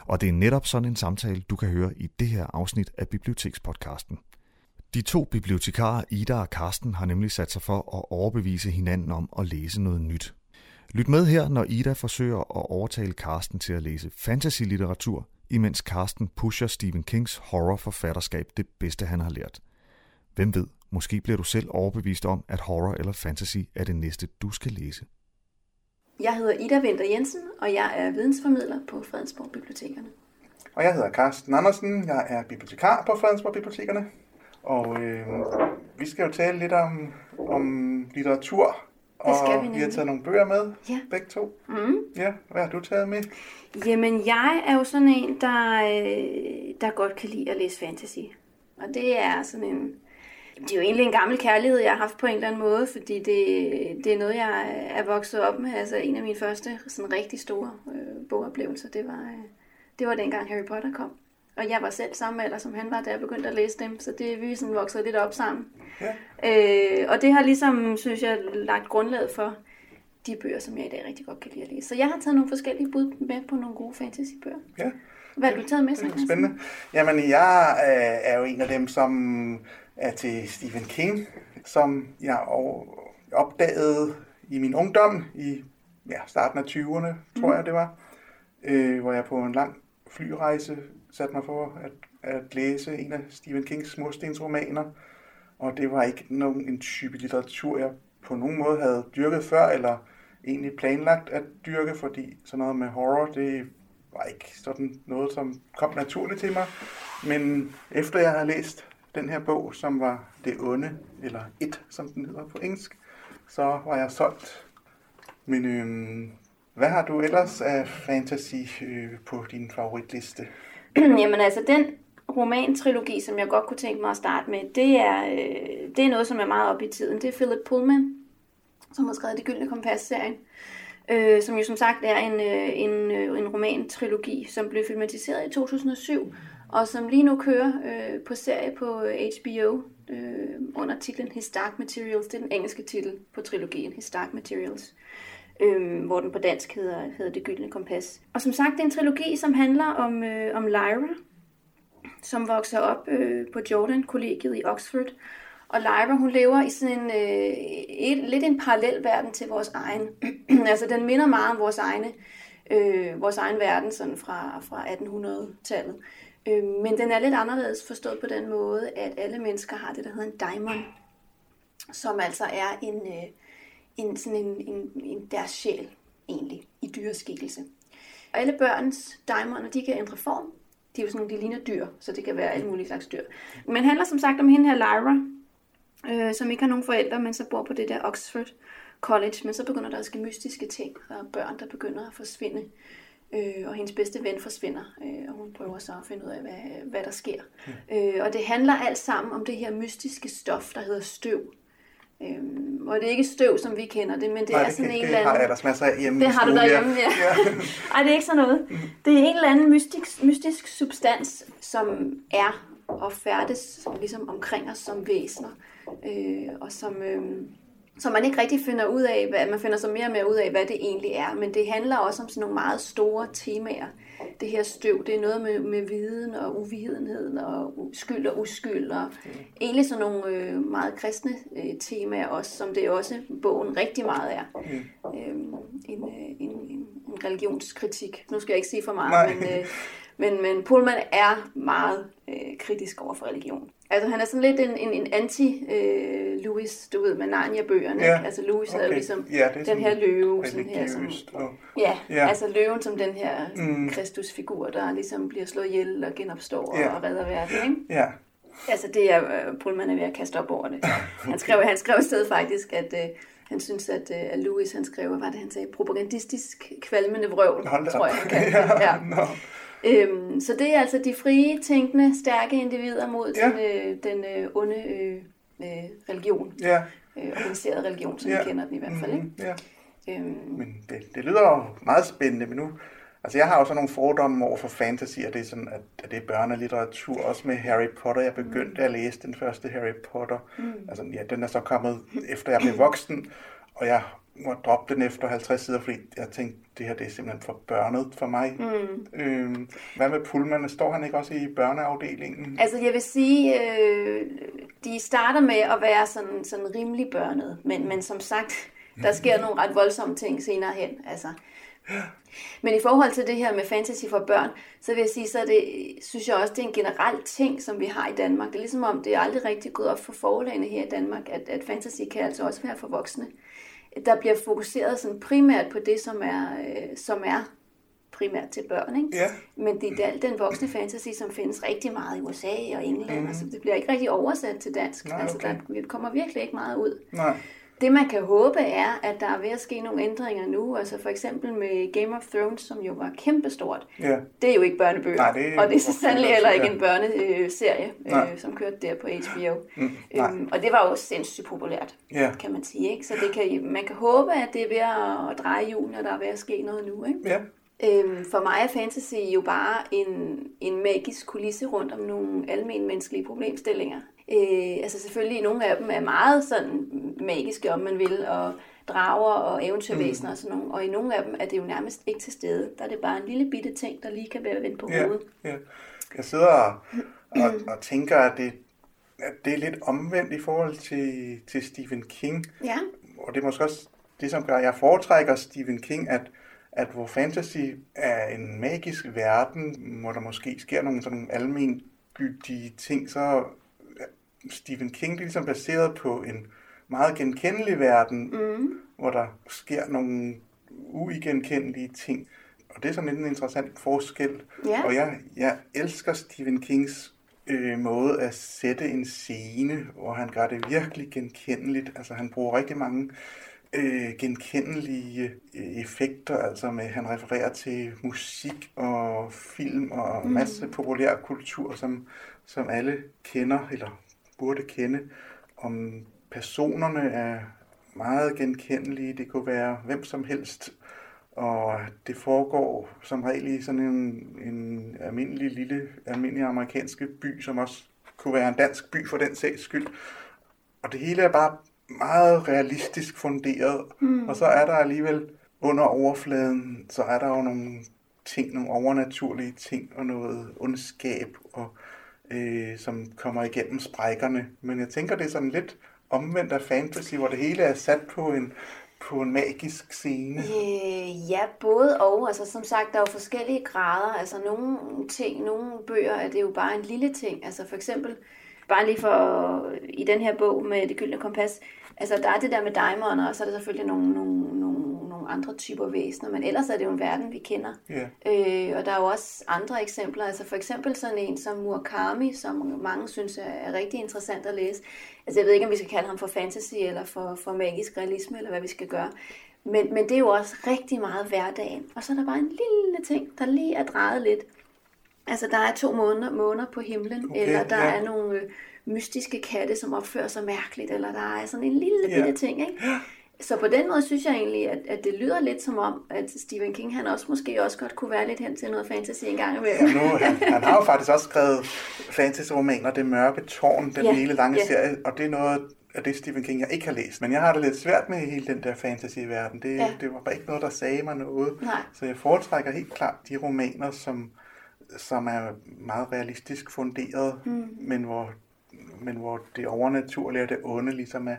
Og det er netop sådan en samtale, du kan høre i det her afsnit af Bibliotekspodcasten. De to bibliotekarer, Ida og Karsten, har nemlig sat sig for at overbevise hinanden om at læse noget nyt. Lyt med her, når Ida forsøger at overtale Karsten til at læse fantasy-litteratur, imens Karsten pusher Stephen Kings horrorforfatterskab det bedste, han har lært. Hvem ved, måske bliver du selv overbevist om, at horror eller fantasy er det næste, du skal læse. Jeg hedder Ida Vinter Jensen, og jeg er vidensformidler på Fredensborg Bibliotekerne. Og jeg hedder Carsten Andersen, jeg er bibliotekar på Fredensborg Bibliotekerne. Og øh, vi skal jo tale lidt om, om litteratur, og det skal vi, vi har taget nogle bøger med, ja. begge to. Mm. Ja, hvad har du taget med? Jamen, jeg er jo sådan en, der, øh, der godt kan lide at læse fantasy. Og det er sådan en, det er jo egentlig en gammel kærlighed, jeg har haft på en eller anden måde, fordi det, det er noget, jeg er vokset op med. Altså en af mine første sådan rigtig store øh, bogoplevelser, det var, øh, det var dengang Harry Potter kom. Og jeg var selv samme alder, som han var, da jeg begyndte at læse dem, så det vi sådan voksede lidt op sammen. Ja. Øh, og det har ligesom, synes jeg, lagt grundlaget for de bøger, som jeg i dag rigtig godt kan lide at læse. Så jeg har taget nogle forskellige bud med på nogle gode fantasybøger. Ja. Hvad har du taget med? Det er spændende. Jamen, jeg øh, er jo en af dem, som er til Stephen King, som jeg opdagede i min ungdom, i ja, starten af 20'erne, tror mm. jeg det var, øh, hvor jeg på en lang flyrejse satte mig for at, at læse en af Stephen Kings murstensromaner, og det var ikke nogen en type litteratur, jeg på nogen måde havde dyrket før, eller egentlig planlagt at dyrke, fordi sådan noget med horror, det var ikke sådan noget, som kom naturligt til mig. Men efter jeg har læst den her bog, som var Det Onde, eller Et, som den hedder på engelsk, så var jeg solgt. Men øhm, hvad har du ellers af fantasy øh, på din favoritliste? Jamen altså, den romantrilogi, som jeg godt kunne tænke mig at starte med, det er, øh, det er noget, som er meget op i tiden. Det er Philip Pullman, som har skrevet Det Gyldne Kompas-serien, øh, som jo som sagt er en, øh, en, øh, en romantrilogi, som blev filmatiseret i 2007, og som lige nu kører øh, på serie på øh, HBO øh, under titlen His Dark Materials. Det er den engelske titel på trilogien, His Dark Materials øh, Øhm, hvor den på dansk hedder, hedder Det Gyldne Kompas. Og som sagt, det er en trilogi, som handler om, øh, om Lyra, som vokser op øh, på Jordan-kollegiet i Oxford. Og Lyra, hun lever i sådan en, øh, et, lidt en parallel verden til vores egen. altså, den minder meget om vores egne, øh, vores egen verden sådan fra, fra 1800-tallet. Øh, men den er lidt anderledes forstået på den måde, at alle mennesker har det, der hedder en daimon, som altså er en, øh, en, sådan en, en, en deres sjæl egentlig i dyreskikkelse. Og alle børns daimoner, de kan ændre form. De er jo sådan, de ligner dyr, så det kan være alle mulige slags dyr. Men handler som sagt om hende her Lyra, øh, som ikke har nogen forældre, men så bor på det der Oxford College. Men så begynder der at ske mystiske ting, og børn, der begynder at forsvinde. Øh, og hendes bedste ven forsvinder, øh, og hun prøver så at finde ud af, hvad, hvad der sker. Mm. Øh, og det handler alt sammen om det her mystiske stof, der hedder støv. Øhm, og det er ikke støv, som vi kender det, men det Nej, er sådan det, en det eller anden... har jeg ellers masser af hjemme Det har du derhjemme, ja. ja. Ej, det er ikke sådan noget. Det er en eller anden mystisk, mystisk substans, som er og færdes ligesom omkring os som væsener, øh, og som, øh, som man ikke rigtig finder ud af, hvad, man finder så mere og mere ud af, hvad det egentlig er, men det handler også om sådan nogle meget store temaer. Det her støv, det er noget med, med viden og uvidenheden og skyld og uskyld, og mm. egentlig sådan nogle øh, meget kristne øh, temaer også, som det også bogen rigtig meget er. Mm. Øhm, en, øh, en, en, en religionskritik. Nu skal jeg ikke sige for meget, men, øh, men, men Pullman er meget øh, kritisk over for religion. Altså han er sådan lidt en, en, en anti-Louis, øh, du ved, med Narnia-bøgerne. Ja. Altså Louis okay. er jo ligesom ja, den her løve. Sådan her, som, og, ja, ja, altså løven som den her mm. Kristusfigur, der ligesom bliver slået ihjel og genopstår ja. og redder verden. Ikke? Ja. Altså det er uh, Pullman er ved at kaste op over det. Han skrev, han skrev sted faktisk, at uh, han synes, at, at Louis, han skrev, hvad var det, han sagde, propagandistisk kvalmende vrøvl, Hold tror jeg, han kaldte det. Ja. no. Øhm, så det er altså de frie, tænkende, stærke individer mod ja. den, øh, den øh, onde øh, øh, religion. Ja. Øh, organiseret religion, som ja. vi kender den i hvert fald. Ikke? Mm, ja. Øhm, men det, det lyder jo meget spændende, men nu... Altså, jeg har jo sådan nogle fordomme over for fantasy, og det er sådan, at, at det er børnelitteratur, også med Harry Potter. Jeg begyndte at læse den første Harry Potter. Mm. Altså, ja, den er så kommet, efter jeg blev voksen, og jeg må droppe den efter 50 sider, fordi jeg tænkte, det her det er simpelthen for børnet for mig. Mm. Øhm, hvad med Pullman? Står han ikke også i børneafdelingen? Altså jeg vil sige, øh, de starter med at være sådan, sådan rimelig børnet, men, men som sagt, der sker nogle ret voldsomme ting senere hen. Altså. Men i forhold til det her med fantasy for børn, så vil jeg sige, så det, synes jeg også, det er en generel ting, som vi har i Danmark. Det er ligesom om, det er aldrig rigtig gået op for forlagene her i Danmark, at, at fantasy kan altså også være for voksne der bliver fokuseret sådan primært på det, som er, øh, som er primært til børn. Ikke? Ja. Men det er den voksne fantasy, som findes rigtig meget i USA og England. Mm. Altså, det bliver ikke rigtig oversat til dansk. Nej, altså, okay. der kommer virkelig ikke meget ud. Nej. Det man kan håbe er, at der er ved at ske nogle ændringer nu. Altså for eksempel med Game of Thrones, som jo var kæmpestort. Ja. Det er jo ikke børnebøger. Nej, det er og det er så sandelig heller ikke en børneserie, Nej. øh, som kørte der på HBO. Mm, nej. øhm, og det var jo sindssygt populært, Ja. kan man sige. Ikke? Så det kan, man kan håbe, at det er ved at, at dreje julen, og der er ved at ske noget nu. Ikke? Ja. Øhm, for mig er fantasy jo bare en, en magisk kulisse rundt om nogle almen menneskelige problemstillinger. Øh, altså selvfølgelig, nogle af dem er meget sådan magiske, om man vil, og drager og eventyrvæsener mm. og sådan nogle. Og i nogle af dem er det jo nærmest ikke til stede. Der er det bare en lille bitte ting, der lige kan være vendt på hovedet. ja. Jeg sidder og, og, og tænker, at det, at det er lidt omvendt i forhold til, til Stephen King. Ja. Og det er måske også det, som gør, at jeg foretrækker Stephen King, at, at hvor fantasy er en magisk verden, hvor der måske sker nogle sådan almengyldige ting, så Stephen King det er ligesom baseret på en meget genkendelig verden, Mm. hvor der sker nogle uigenkendelige ting. Og det er sådan en interessant forskel. Ja. Og jeg, jeg elsker Stephen Kings øh, måde at sætte en scene, hvor han gør det virkelig genkendeligt. Altså han bruger rigtig mange øh, genkendelige øh, effekter, altså med, han refererer til musik og film og mm. masse populær kultur, som, som alle kender, eller burde kende. Om personerne er meget genkendelige, det kunne være hvem som helst, og det foregår som regel i sådan en, en almindelig lille, almindelig amerikansk by, som også kunne være en dansk by for den sags skyld. Og det hele er bare meget realistisk funderet. Mm. Og så er der alligevel under overfladen, så er der jo nogle ting, nogle overnaturlige ting og noget ondskab, og, øh, som kommer igennem sprækkerne. Men jeg tænker, det er sådan lidt omvendt af fantasy, hvor det hele er sat på en, på en magisk scene. Øh, ja, både og. Altså, som sagt, der er jo forskellige grader. Altså, nogle ting, nogle bøger er det jo bare en lille ting. Altså, for eksempel, bare lige for i den her bog med Det Gyldne Kompas, altså, der er det der med daimoner, og så er der selvfølgelig nogle, nogle, nogle, andre typer væsener, men ellers er det jo en verden, vi kender. Ja. Øh, og der er jo også andre eksempler, altså for eksempel sådan en som Murakami, som mange synes er, rigtig interessant at læse. Altså jeg ved ikke, om vi skal kalde ham for fantasy eller for, for magisk realisme, eller hvad vi skal gøre. Men, men det er jo også rigtig meget hverdagen. Og så er der bare en lille ting, der lige er drejet lidt. Altså der er to måneder, måneder på himlen, Okay, eller der ja. er nogle øh, mystiske katte, som opfører sig mærkeligt, eller der er sådan en lille Ja. bitte ting, ikke? Så på den måde synes jeg egentlig, at, at det lyder lidt som om, at Stephen King, han også måske også godt kunne være lidt hen til noget fantasy en gang imellem. Ja, nu, han, han har jo faktisk også skrevet fantasy-romaner, Det Mørke Tårn, den Ja, hele lange ja. serie, og det er noget af det Stephen King, jeg ikke har læst. Men jeg har det lidt svært med hele den der fantasy-verden. Det, Ja. det var bare ikke noget, der sagde mig noget. Nej. Så jeg foretrækker helt klart de romaner, som, som er meget realistisk funderet, Mm. men, hvor, men hvor det overnaturlige og det onde ligesom er,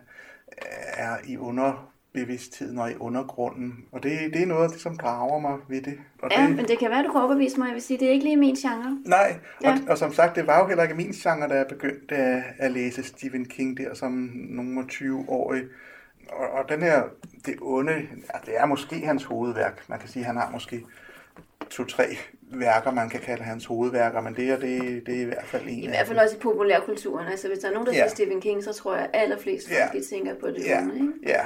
er i underbevidstheden og i undergrunden. Og det, det er noget af det, som drager mig ved det. Og Ja, det, men det kan være, du kan overbevise mig. Jeg vil sige, det er ikke lige min genre. Nej, Ja. og, og som sagt, det var jo heller ikke min genre, da jeg begyndte at, at læse Stephen King der som nogen 20-årig. Og, og den her, det onde, det er måske hans hovedværk. Man kan sige, at han har måske to-tre værker, man kan kalde hans hovedværker, men det her, det, det er i hvert fald en I hvert fald også i populærkulturen. Altså, hvis der er nogen, der Ja. siger Stephen King, så tror jeg, at allerflest Ja. folk de tænker på det Ja, onde, ikke? ja.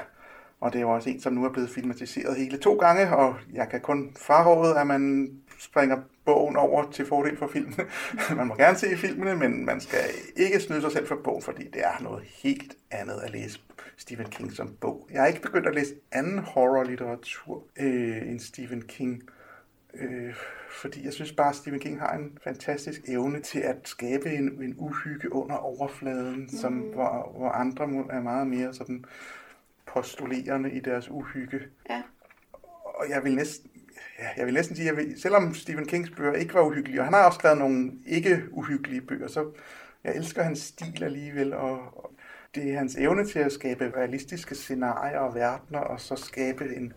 Og det er jo også en, som nu er blevet filmatiseret hele to gange, og jeg kan kun fraråde, at man springer bogen over til fordel for filmen. man må gerne se filmene, men man skal ikke snyde sig selv for bogen, fordi det er noget helt andet at læse Stephen King som bog. Jeg har ikke begyndt at læse anden horror-litteratur øh, end Stephen King. Øh, fordi jeg synes bare, at Stephen King har en fantastisk evne til at skabe en, en uhygge under overfladen, mm. som, hvor, hvor andre er meget mere sådan postulerende i deres uhygge. Ja. Og jeg vil næsten, ja, jeg vil næsten sige, at jeg vil, selvom Stephen Kings bøger ikke var uhyggelige, og han har også skrevet nogle ikke uhyggelige bøger, så jeg elsker hans stil alligevel, og, og det er hans evne til at skabe realistiske scenarier og verdener, og så skabe en,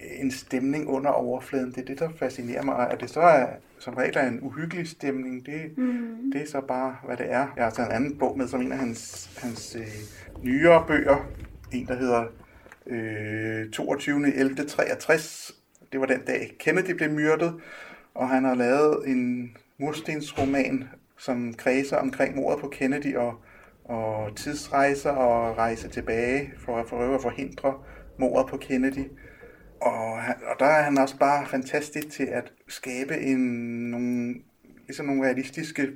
en stemning under overfladen. Det er det, der fascinerer mig. Og At det så er, som regel er en uhyggelig stemning, det, Mhm. det er så bare, hvad det er. Jeg har taget en anden bog med, som en af hans, hans øh, nyere bøger. En, der hedder øh, 22.11.63. Det var den dag Kennedy blev myrdet, og han har lavet en murstensroman, som kredser omkring mordet på Kennedy og, og tidsrejser og rejse tilbage for at prøve at forhindre mordet på Kennedy. Og, han, og der er han også bare fantastisk til at skabe en, nogle, ligesom nogle realistiske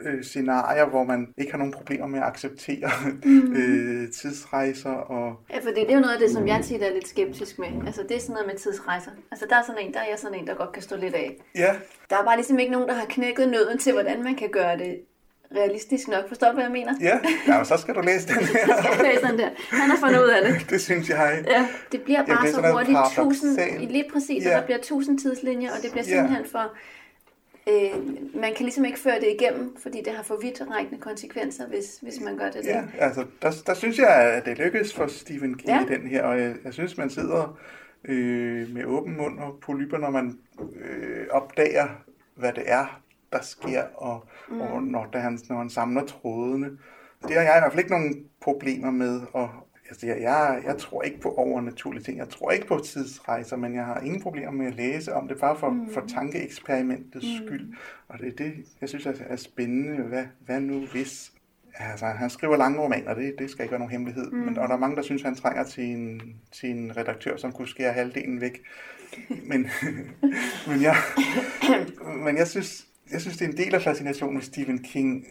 øh, scenarier, hvor man ikke har nogen problemer med at acceptere Mhm. øh, tidsrejser og Ja, for det er jo noget af det, som jeg tit er lidt skeptisk med. Altså, det er sådan noget med tidsrejser. Altså, der er sådan en, der er jeg sådan en, der godt kan stå lidt af. ja, Der er bare ligesom ikke nogen, der har knækket nøden til, hvordan man kan gøre det realistisk nok. Forstår du, hvad jeg mener? ja, ja og så skal du læse den her. Jeg skal læse den der. Han har fundet ud af det. det synes jeg. Ja, det bliver bare det er så hurtigt. Tusind, lige præcis, og Ja. der bliver tusind tidslinjer, og det bliver Ja. simpelthen for... Øh, man kan ligesom ikke føre det igennem, fordi det har for vidtrækkende konsekvenser, hvis, hvis man gør det. Ja, der. altså, der, der synes jeg, at det lykkes for Stephen King Ja. ja. i den her, og jeg, jeg synes, man sidder øh, med åben mund og polyper, når man øh, opdager, hvad det er, der sker, og, Mm. mm. og når, da han, når han samler trådene. Det har jeg i hvert fald ikke nogen problemer med at Altså, jeg, jeg, jeg tror ikke på overnaturlige ting. Jeg tror ikke på tidsrejser, men jeg har ingen problemer med at læse om det, bare for, mm. for tankeeksperimentets mm. skyld. Og det er det, jeg synes er, er spændende. Hvad, hvad nu hvis? Altså, han skriver lange romaner, det, det skal ikke være nogen hemmelighed. Mm. Men, og der er mange, der synes, han trænger til en, til en redaktør, som kunne skære halvdelen væk. Men, men, jeg, men jeg, synes, jeg synes, det er en del af fascinationen med Stephen King,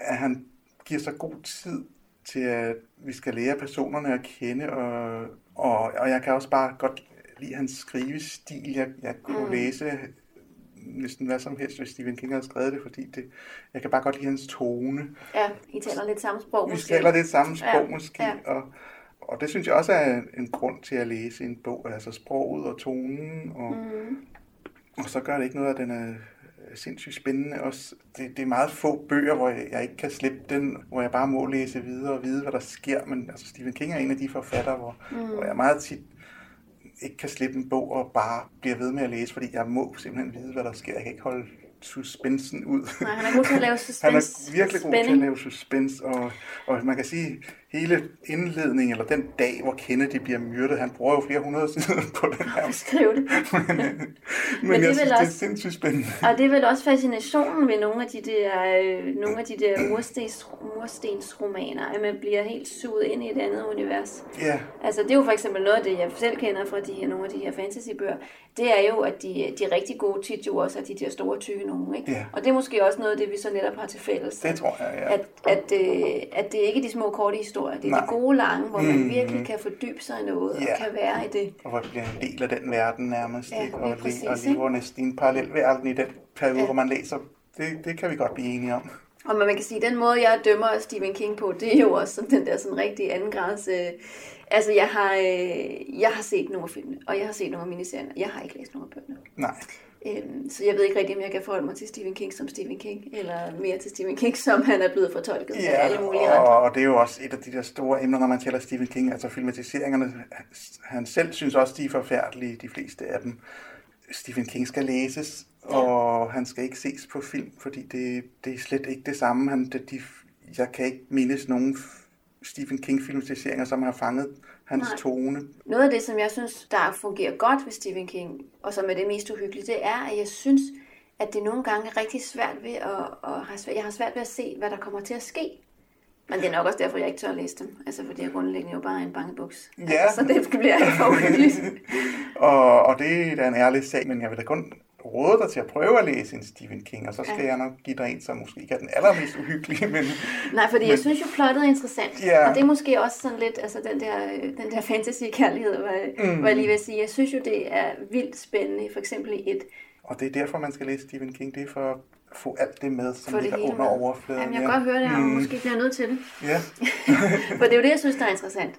at han giver så god tid til, at vi skal lære personerne at kende, og, og, og jeg kan også bare godt lide hans skrivestil. Jeg, jeg kunne mm. læse næsten hvad som helst, hvis Stephen King havde skrevet det, fordi det, jeg kan bare godt lide hans tone. Ja, I taler lidt samme sprog måske. Vi taler lidt samme sprog ja. måske, ja. og, og det synes jeg også er en grund til at læse en bog, altså sproget og tonen, og, mm. og så gør det ikke noget, at den er sindssygt spændende. Også, det, det er meget få bøger, hvor jeg, jeg ikke kan slippe den, hvor jeg bare må læse videre og vide, hvad der sker. Men altså, Stephen King er en af de forfattere, hvor, mm. hvor jeg meget tit ikke kan slippe en bog og bare bliver ved med at læse, fordi jeg må simpelthen vide, hvad der sker. Jeg kan ikke holde suspensen ud. Nej, han er god til at lave suspense. han er virkelig god til at lave suspense, og, og man kan sige, hele indledningen, eller den dag, hvor Kennedy bliver myrdet, han bruger jo flere hundrede sider på den her. Skriv det. men, men, men jeg synes, også, det er sindssygt spændende. Og det er vel også fascinationen ved nogle af de der, øh, nogle af de der murstens, murstensromaner, at man bliver helt suget ind i et andet univers. Ja. Altså det er jo for eksempel noget af det, jeg selv kender fra de her, nogle af de her fantasybøger, det er jo, at de, de rigtig gode tit jo også er de der store tykke nogen. Ikke? Ja. Og det er måske også noget af det, vi så netop har til fælles. Det tror jeg, ja. At, at, øh, at det er ikke de små korte historier, det er Nej. de gode lange, hvor man mm, virkelig kan fordybe sig i noget ja. og kan være i det. Og hvor det bliver en del af den verden nærmest, ja, og, præcis, og lever næsten i en parallel verden i den periode, ja. hvor man læser. Det, det kan vi godt blive enige om. Og man kan sige, at den måde, jeg dømmer Stephen King på, det er jo også som den der sådan rigtig anden grads... Øh, altså, jeg har, øh, jeg har set nogle af filmene, og jeg har set nogle af miniserierne. Jeg har ikke læst nogle af bøgerne. Nej. Øhm, så jeg ved ikke rigtig, om jeg kan forholde mig til Stephen King som Stephen King, eller mere til Stephen King, som han er blevet fortolket ja, af alle mulige og, andre. og det er jo også et af de der store emner, når man taler Stephen King, altså filmatiseringerne. Han selv synes også, de er forfærdelige, de fleste af dem. Stephen King skal læses, ja. og han skal ikke ses på film, fordi det, det er slet ikke det samme. Han, det, de, jeg kan ikke mindes nogen Stephen King-filmatiseringer, som har fanget hans Nej. tone. Noget af det, som jeg synes, der fungerer godt ved Stephen King, og som er det mest uhyggelige, det er, at jeg synes, at det nogle gange er rigtig svært ved at, at have svært, jeg har svært ved at se, hvad der kommer til at ske. Men det er nok også derfor, jeg ikke tør at læse dem. Altså, fordi jeg grundlæggende jo bare er en bangebuks. Ja. Altså, så det bliver ikke for og, og det er da en ærlig sag, men jeg vil da kun råde dig til at prøve at læse en Stephen King, og så skal ja. jeg nok give dig en, som måske ikke er den allermest uhyggelige. Men, Nej, fordi men, jeg synes jo, plottet er interessant. Ja. Og det er måske også sådan lidt, altså den der, den der fantasy-kærlighed, hvor, mm. hvor jeg lige vil sige, jeg synes jo, det er vildt spændende, for eksempel i et. Og det er derfor, man skal læse Stephen King, det er for at få alt det med, som ligger under med. overfladen. Jamen, jeg kan ja. godt høre det, og mm. måske bliver jeg nødt til det. Ja. for det er jo det, jeg synes, der er interessant.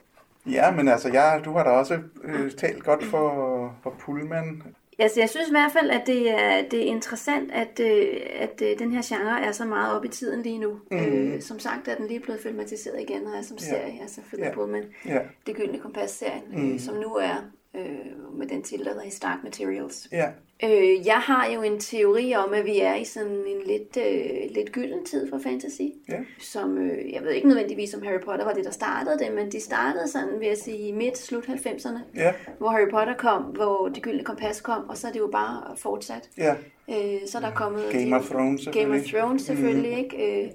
Ja, men altså, jeg, du har da også øh, talt godt for, for Pullman. Altså, jeg synes i hvert fald, at det er, det er interessant, at, øh, at øh, den her genre er så meget op i tiden lige nu. Mm. Øh, som sagt er den lige blevet filmatiseret igen, og er som serie, ja. altså Philip yeah. Pullman. Yeah. Det gyldne kompas-serien, mm. øh, som nu er øh, med den titel, der hedder Start Materials. Ja. Øh, jeg har jo en teori om, at vi er i sådan en lidt, øh, lidt gylden tid for fantasy. Ja. Som, øh, jeg ved ikke nødvendigvis, om Harry Potter var det, der startede det, men de startede sådan, vil jeg sige, midt-slut 90'erne. Ja. Hvor Harry Potter kom, hvor det gyldne kompas kom, og så er det jo bare fortsat. Ja. Øh, så er der kommet... Game of Thrones selvfølgelig. Game of Thrones selvfølgelig, mm. ikke? Øh,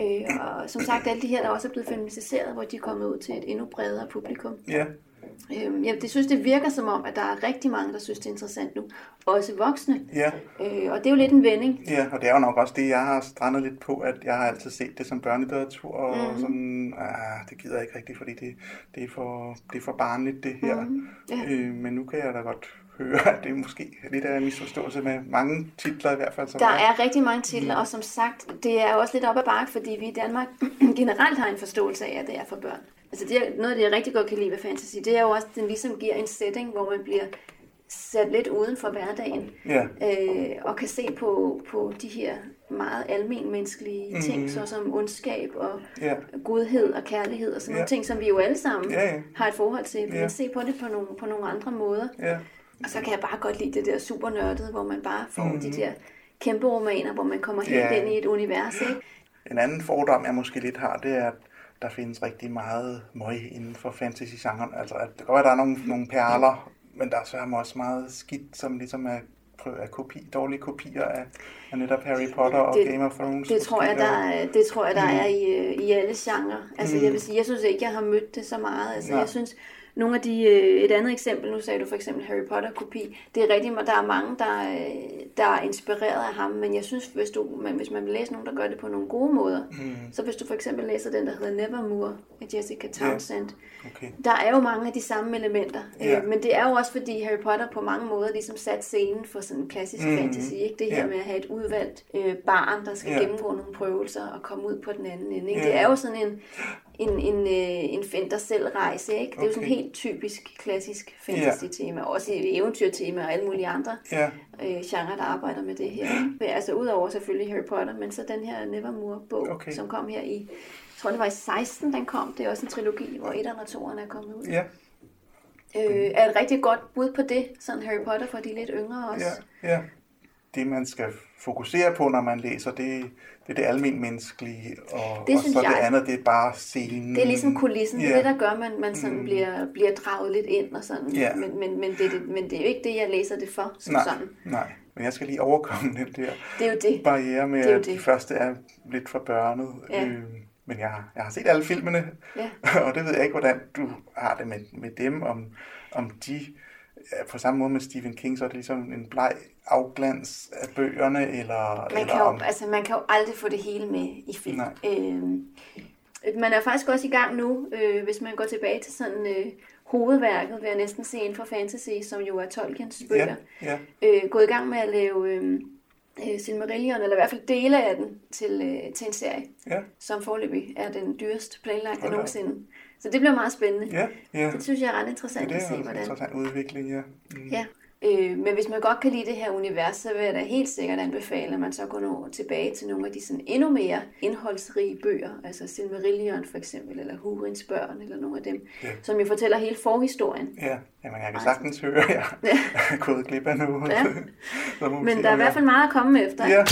Øh, og som sagt, alle de her, der også er blevet filmatiseret, hvor de er kommet ud til et endnu bredere publikum. Ja. Øhm, ja, det synes, det virker som om, at der er rigtig mange, der synes, det er interessant nu. Også voksne. Ja. Øh, og det er jo lidt en vending. Ja, og det er jo nok også det, jeg har strandet lidt på, at jeg har altid set det som børnelitteratur, og mm. sådan, ah, det gider jeg ikke rigtigt, fordi det, det, er, for, det er for barnligt, det her. Mm. Ja. Øh, men nu kan jeg da godt høre, at det er måske lidt af en misforståelse med mange titler i hvert fald. Som der er, er rigtig mange titler, mm. og som sagt, det er også lidt op ad bakke, fordi vi i Danmark generelt har en forståelse af, at det er for børn. Altså det er, noget af det, jeg rigtig godt kan lide ved fantasy, det er jo også, at den ligesom giver en setting, hvor man bliver sat lidt uden for hverdagen, ja. øh, og kan se på, på de her meget almenmenneskelige mm. ting, såsom ondskab og ja. godhed og kærlighed og sådan ja. nogle ting, som vi jo alle sammen ja, ja. har et forhold til. Vi ja. se på det på nogle, på nogle andre måder. Ja. Og så kan jeg bare godt lide det der super nørdede, hvor man bare får mm. de der kæmpe romaner, hvor man kommer helt ja. ind i et univers. Ikke? En anden fordom, jeg måske lidt har, det er, at der findes rigtig meget møg inden for fantasy-genren. Altså, at det kan være, at der er nogle, nogle perler, men der er så også meget skidt, som ligesom er af kopi, dårlige kopier af, af netop Harry Potter og det, Game of Thrones. Det tror jeg, der er, det tror jeg, der mm. er i, i alle genrer. Altså, mm. jeg vil sige, jeg synes ikke, jeg har mødt det så meget. Altså, Nej. jeg synes, nogle af de, øh, et andet eksempel, nu sagde du for eksempel Harry Potter-kopi, det er rigtigt, der er mange, der, øh, der er inspireret af ham, men jeg synes, hvis, du, men hvis man vil læse nogen, der gør det på nogle gode måder, mm. så hvis du for eksempel læser den, der hedder Nevermore af Jessica Townsend, yeah. okay. der er jo mange af de samme elementer, yeah. øh, men det er jo også fordi Harry Potter på mange måder ligesom sat scenen for sådan en klassisk mm. fantasy, ikke? det her yeah. med at have et udvalgt øh, barn, der skal yeah. gennemgå nogle prøvelser og komme ud på den anden ende. Ikke? Yeah. Det er jo sådan en, en, en, øh, en finder selv rejse. Ikke? Det er okay. jo sådan helt typisk klassisk fantasy-tema, yeah. også eventyrtema og alle mulige andre yeah. øh, genre, der arbejder med det her. Ikke? Altså udover selvfølgelig Harry Potter, men så den her Nevermore-bog, okay. som kom her i, jeg tror det var i 16, den kom. Det er også en trilogi, hvor et og toeren er kommet ud. Ja. Øh, er et rigtig godt bud på det, sådan Harry Potter for de lidt yngre også. Ja, ja. Det man skal fokusere på, når man læser, det, det er det almindelige menneskelige, og, det og så jeg, det andet, det er bare scenen. Det er ligesom kulissen, yeah. det er der gør, at man, man sådan mm. bliver, bliver draget lidt ind, og sådan. Yeah. Men, men, men, det, det, men det er jo ikke det, jeg læser det for, som nej, sådan. Nej, men jeg skal lige overkomme den der det er jo det. barriere med, det er at det. første er lidt for børnet. Ja. Øh, men jeg, jeg har set alle filmene, ja. og det ved jeg ikke, hvordan du har det med, med dem, om, om de på samme måde med Stephen King, så er det ligesom en bleg afglans af bøgerne, eller... Man, eller kan, jo, om... altså, man kan jo aldrig få det hele med i film. Nej. Øh, man er faktisk også i gang nu, øh, hvis man går tilbage til sådan øh, hovedværket, vil jeg næsten se inden for fantasy, som jo er Tolkiens bøger. Ja, ja. Øh, gået i gang med at lave øh, øh, Silmarillion, eller i hvert fald dele af den, til, øh, til en serie, ja. som forløbig er den dyrest planlagte nogensinde. Så det bliver meget spændende. Ja, ja. Det synes jeg er ret interessant ja, at se, hvordan. Det er interessant udvikling, ja. Mm. Ja. Øh, men hvis man godt kan lide det her univers, så vil jeg da helt sikkert anbefale, at man så går nå tilbage til nogle af de sådan endnu mere indholdsrige bøger, altså Silmarillion for eksempel, eller Hurins børn, eller nogle af dem, ja. som jo fortæller hele forhistorien. Ja, Jamen, jeg kan sagtens høre, jeg er gået glip af noget. Ja. men der er i hvert fald meget at komme efter. Ja.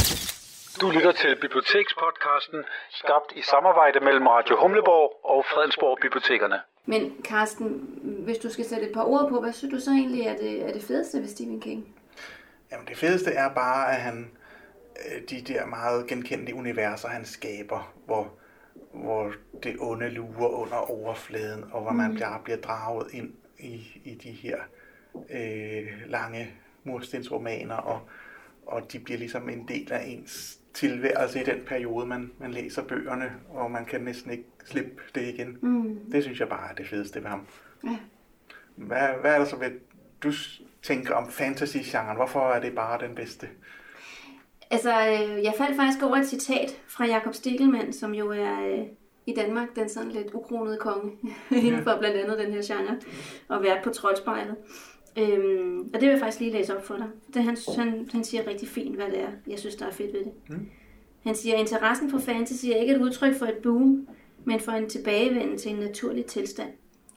Du lytter til Bibliotekspodcasten, skabt i samarbejde mellem Radio Humleborg og Fredensborg Bibliotekerne. Men Carsten, hvis du skal sætte et par ord på, hvad synes du så egentlig er det, er det fedeste ved Stephen King? Jamen det fedeste er bare, at han øh, de der meget genkendelige universer, han skaber, hvor, hvor det onde lurer under overfladen, og hvor man mm. bliver, bliver draget ind i, i de her øh, lange murstensromaner, og, og de bliver ligesom en del af ens tilværelse i den periode, man, man læser bøgerne, og man kan næsten ikke slippe det igen. Mm. Det synes jeg bare er det fedeste ved ham. Ja. Hvad, hvad er der så ved, du tænker om fantasy-genren? Hvorfor er det bare den bedste? Altså, øh, jeg faldt faktisk over et citat fra Jakob Stikkelmann, som jo er øh, i Danmark den sådan lidt ukronede konge inden for blandt andet den her genre, og været på troldspejlet. Øhm, og det vil jeg faktisk lige læse op for dig. Det, han, han, han siger rigtig fint, hvad det er, jeg synes, der er fedt ved det. Mm. Han siger, at interessen for fantasy er ikke et udtryk for et boom, men for en tilbagevenden til en naturlig tilstand.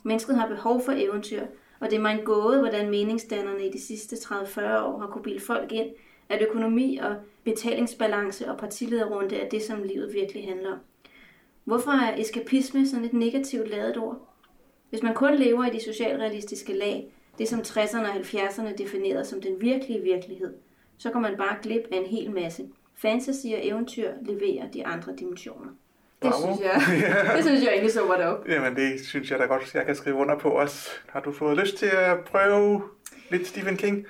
Mennesket har behov for eventyr, og det er mig en gåde, hvordan meningsdannerne i de sidste 30-40 år har kunne bilde folk ind, at økonomi og betalingsbalance og partilederrunde er det, som livet virkelig handler om. Hvorfor er eskapisme sådan et negativt lavet ord? Hvis man kun lever i de socialrealistiske lag, det som 60'erne og 70'erne definerede som den virkelige virkelighed, så går man bare glip af en hel masse. Fantasy og eventyr leverer de andre dimensioner. Det Bravo. synes jeg, det synes jeg egentlig så var det op. Jamen det synes jeg da godt, jeg kan skrive under på os. Har du fået lyst til at prøve lidt Stephen King?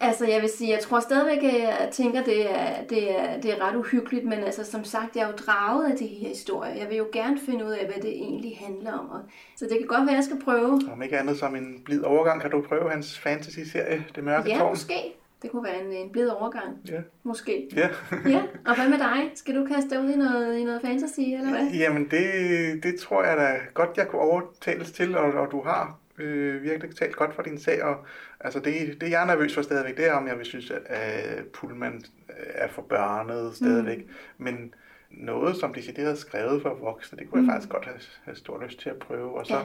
Altså, jeg vil sige, jeg tror stadigvæk, at jeg tænker, det er, det er, det er ret uhyggeligt, men altså, som sagt, jeg er jo draget af de her historier. Jeg vil jo gerne finde ud af, hvad det egentlig handler om. Og, så det kan godt være, at jeg skal prøve. Om ikke andet som en blid overgang, kan du prøve hans fantasy-serie, Det Mørke ja, Tårn? Ja, måske. Det kunne være en, en blid overgang. Ja. Måske. Ja. ja. Og hvad med dig? Skal du kaste dig ud i noget, i noget fantasy, eller hvad? Jamen, det, det tror jeg da godt, jeg kunne overtales til, og, og du har øh, virkelig talt godt for din sag. Og, altså det, det, jeg er nervøs for stadigvæk, det er, om jeg vil synes, at, at Pullman er for børnet stadigvæk. Mm. Men noget, som decideret skrevet for voksne, det kunne mm. jeg faktisk godt have, have stor lyst til at prøve. Og så, ja.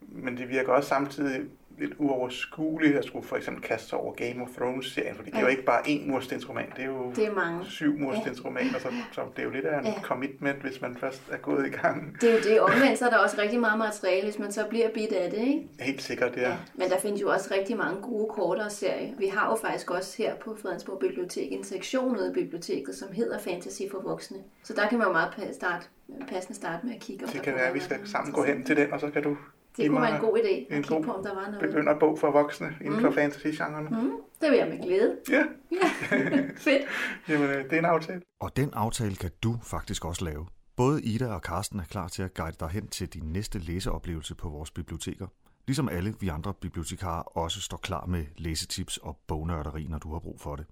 Men det virker også samtidig lidt uoverskueligt at skulle for eksempel kaste sig over Game of Thrones-serien, for det er jo ikke bare én murstensroman, det er jo det er mange. syv murstensromaner, så, så det er jo lidt af en ja. commitment, hvis man først er gået i gang. Det er jo det. Omvendt så er der også rigtig meget materiale, hvis man så bliver bidt af det, ikke? Helt sikkert, ja. ja. Men der findes jo også rigtig mange gode kortere serier. Vi har jo faktisk også her på Fredensborg Bibliotek en sektion ude i biblioteket, som hedder Fantasy for voksne. Så der kan man jo meget starte, passende starte med at kigge. Om det kan være, at vi skal sammen gå hen til den, og så kan du det kunne være en god idé at kigge på, om der var noget. Begynder bog for voksne inden mm. for fantasy-genrerne. Mm. Det vil jeg med glæde. Ja. ja. Fedt. Jamen, øh, det er en aftale. Og den aftale kan du faktisk også lave. Både Ida og Karsten er klar til at guide dig hen til din næste læseoplevelse på vores biblioteker. Ligesom alle vi andre bibliotekarer også står klar med læsetips og bognørderi, når du har brug for det.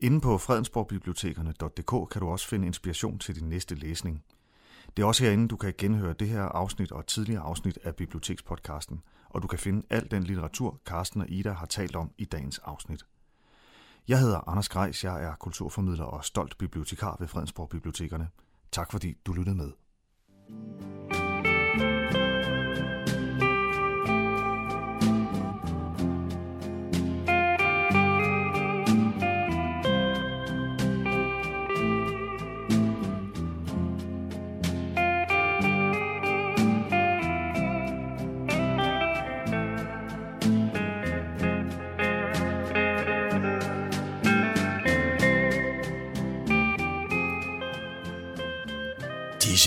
Inde på fredensborgbibliotekerne.dk kan du også finde inspiration til din næste læsning – det er også herinde, du kan genhøre det her afsnit og tidligere afsnit af Bibliotekspodcasten, og du kan finde al den litteratur, Carsten og Ida har talt om i dagens afsnit. Jeg hedder Anders Grejs, jeg er kulturformidler og stolt bibliotekar ved Fredensborg Bibliotekerne. Tak fordi du lyttede med.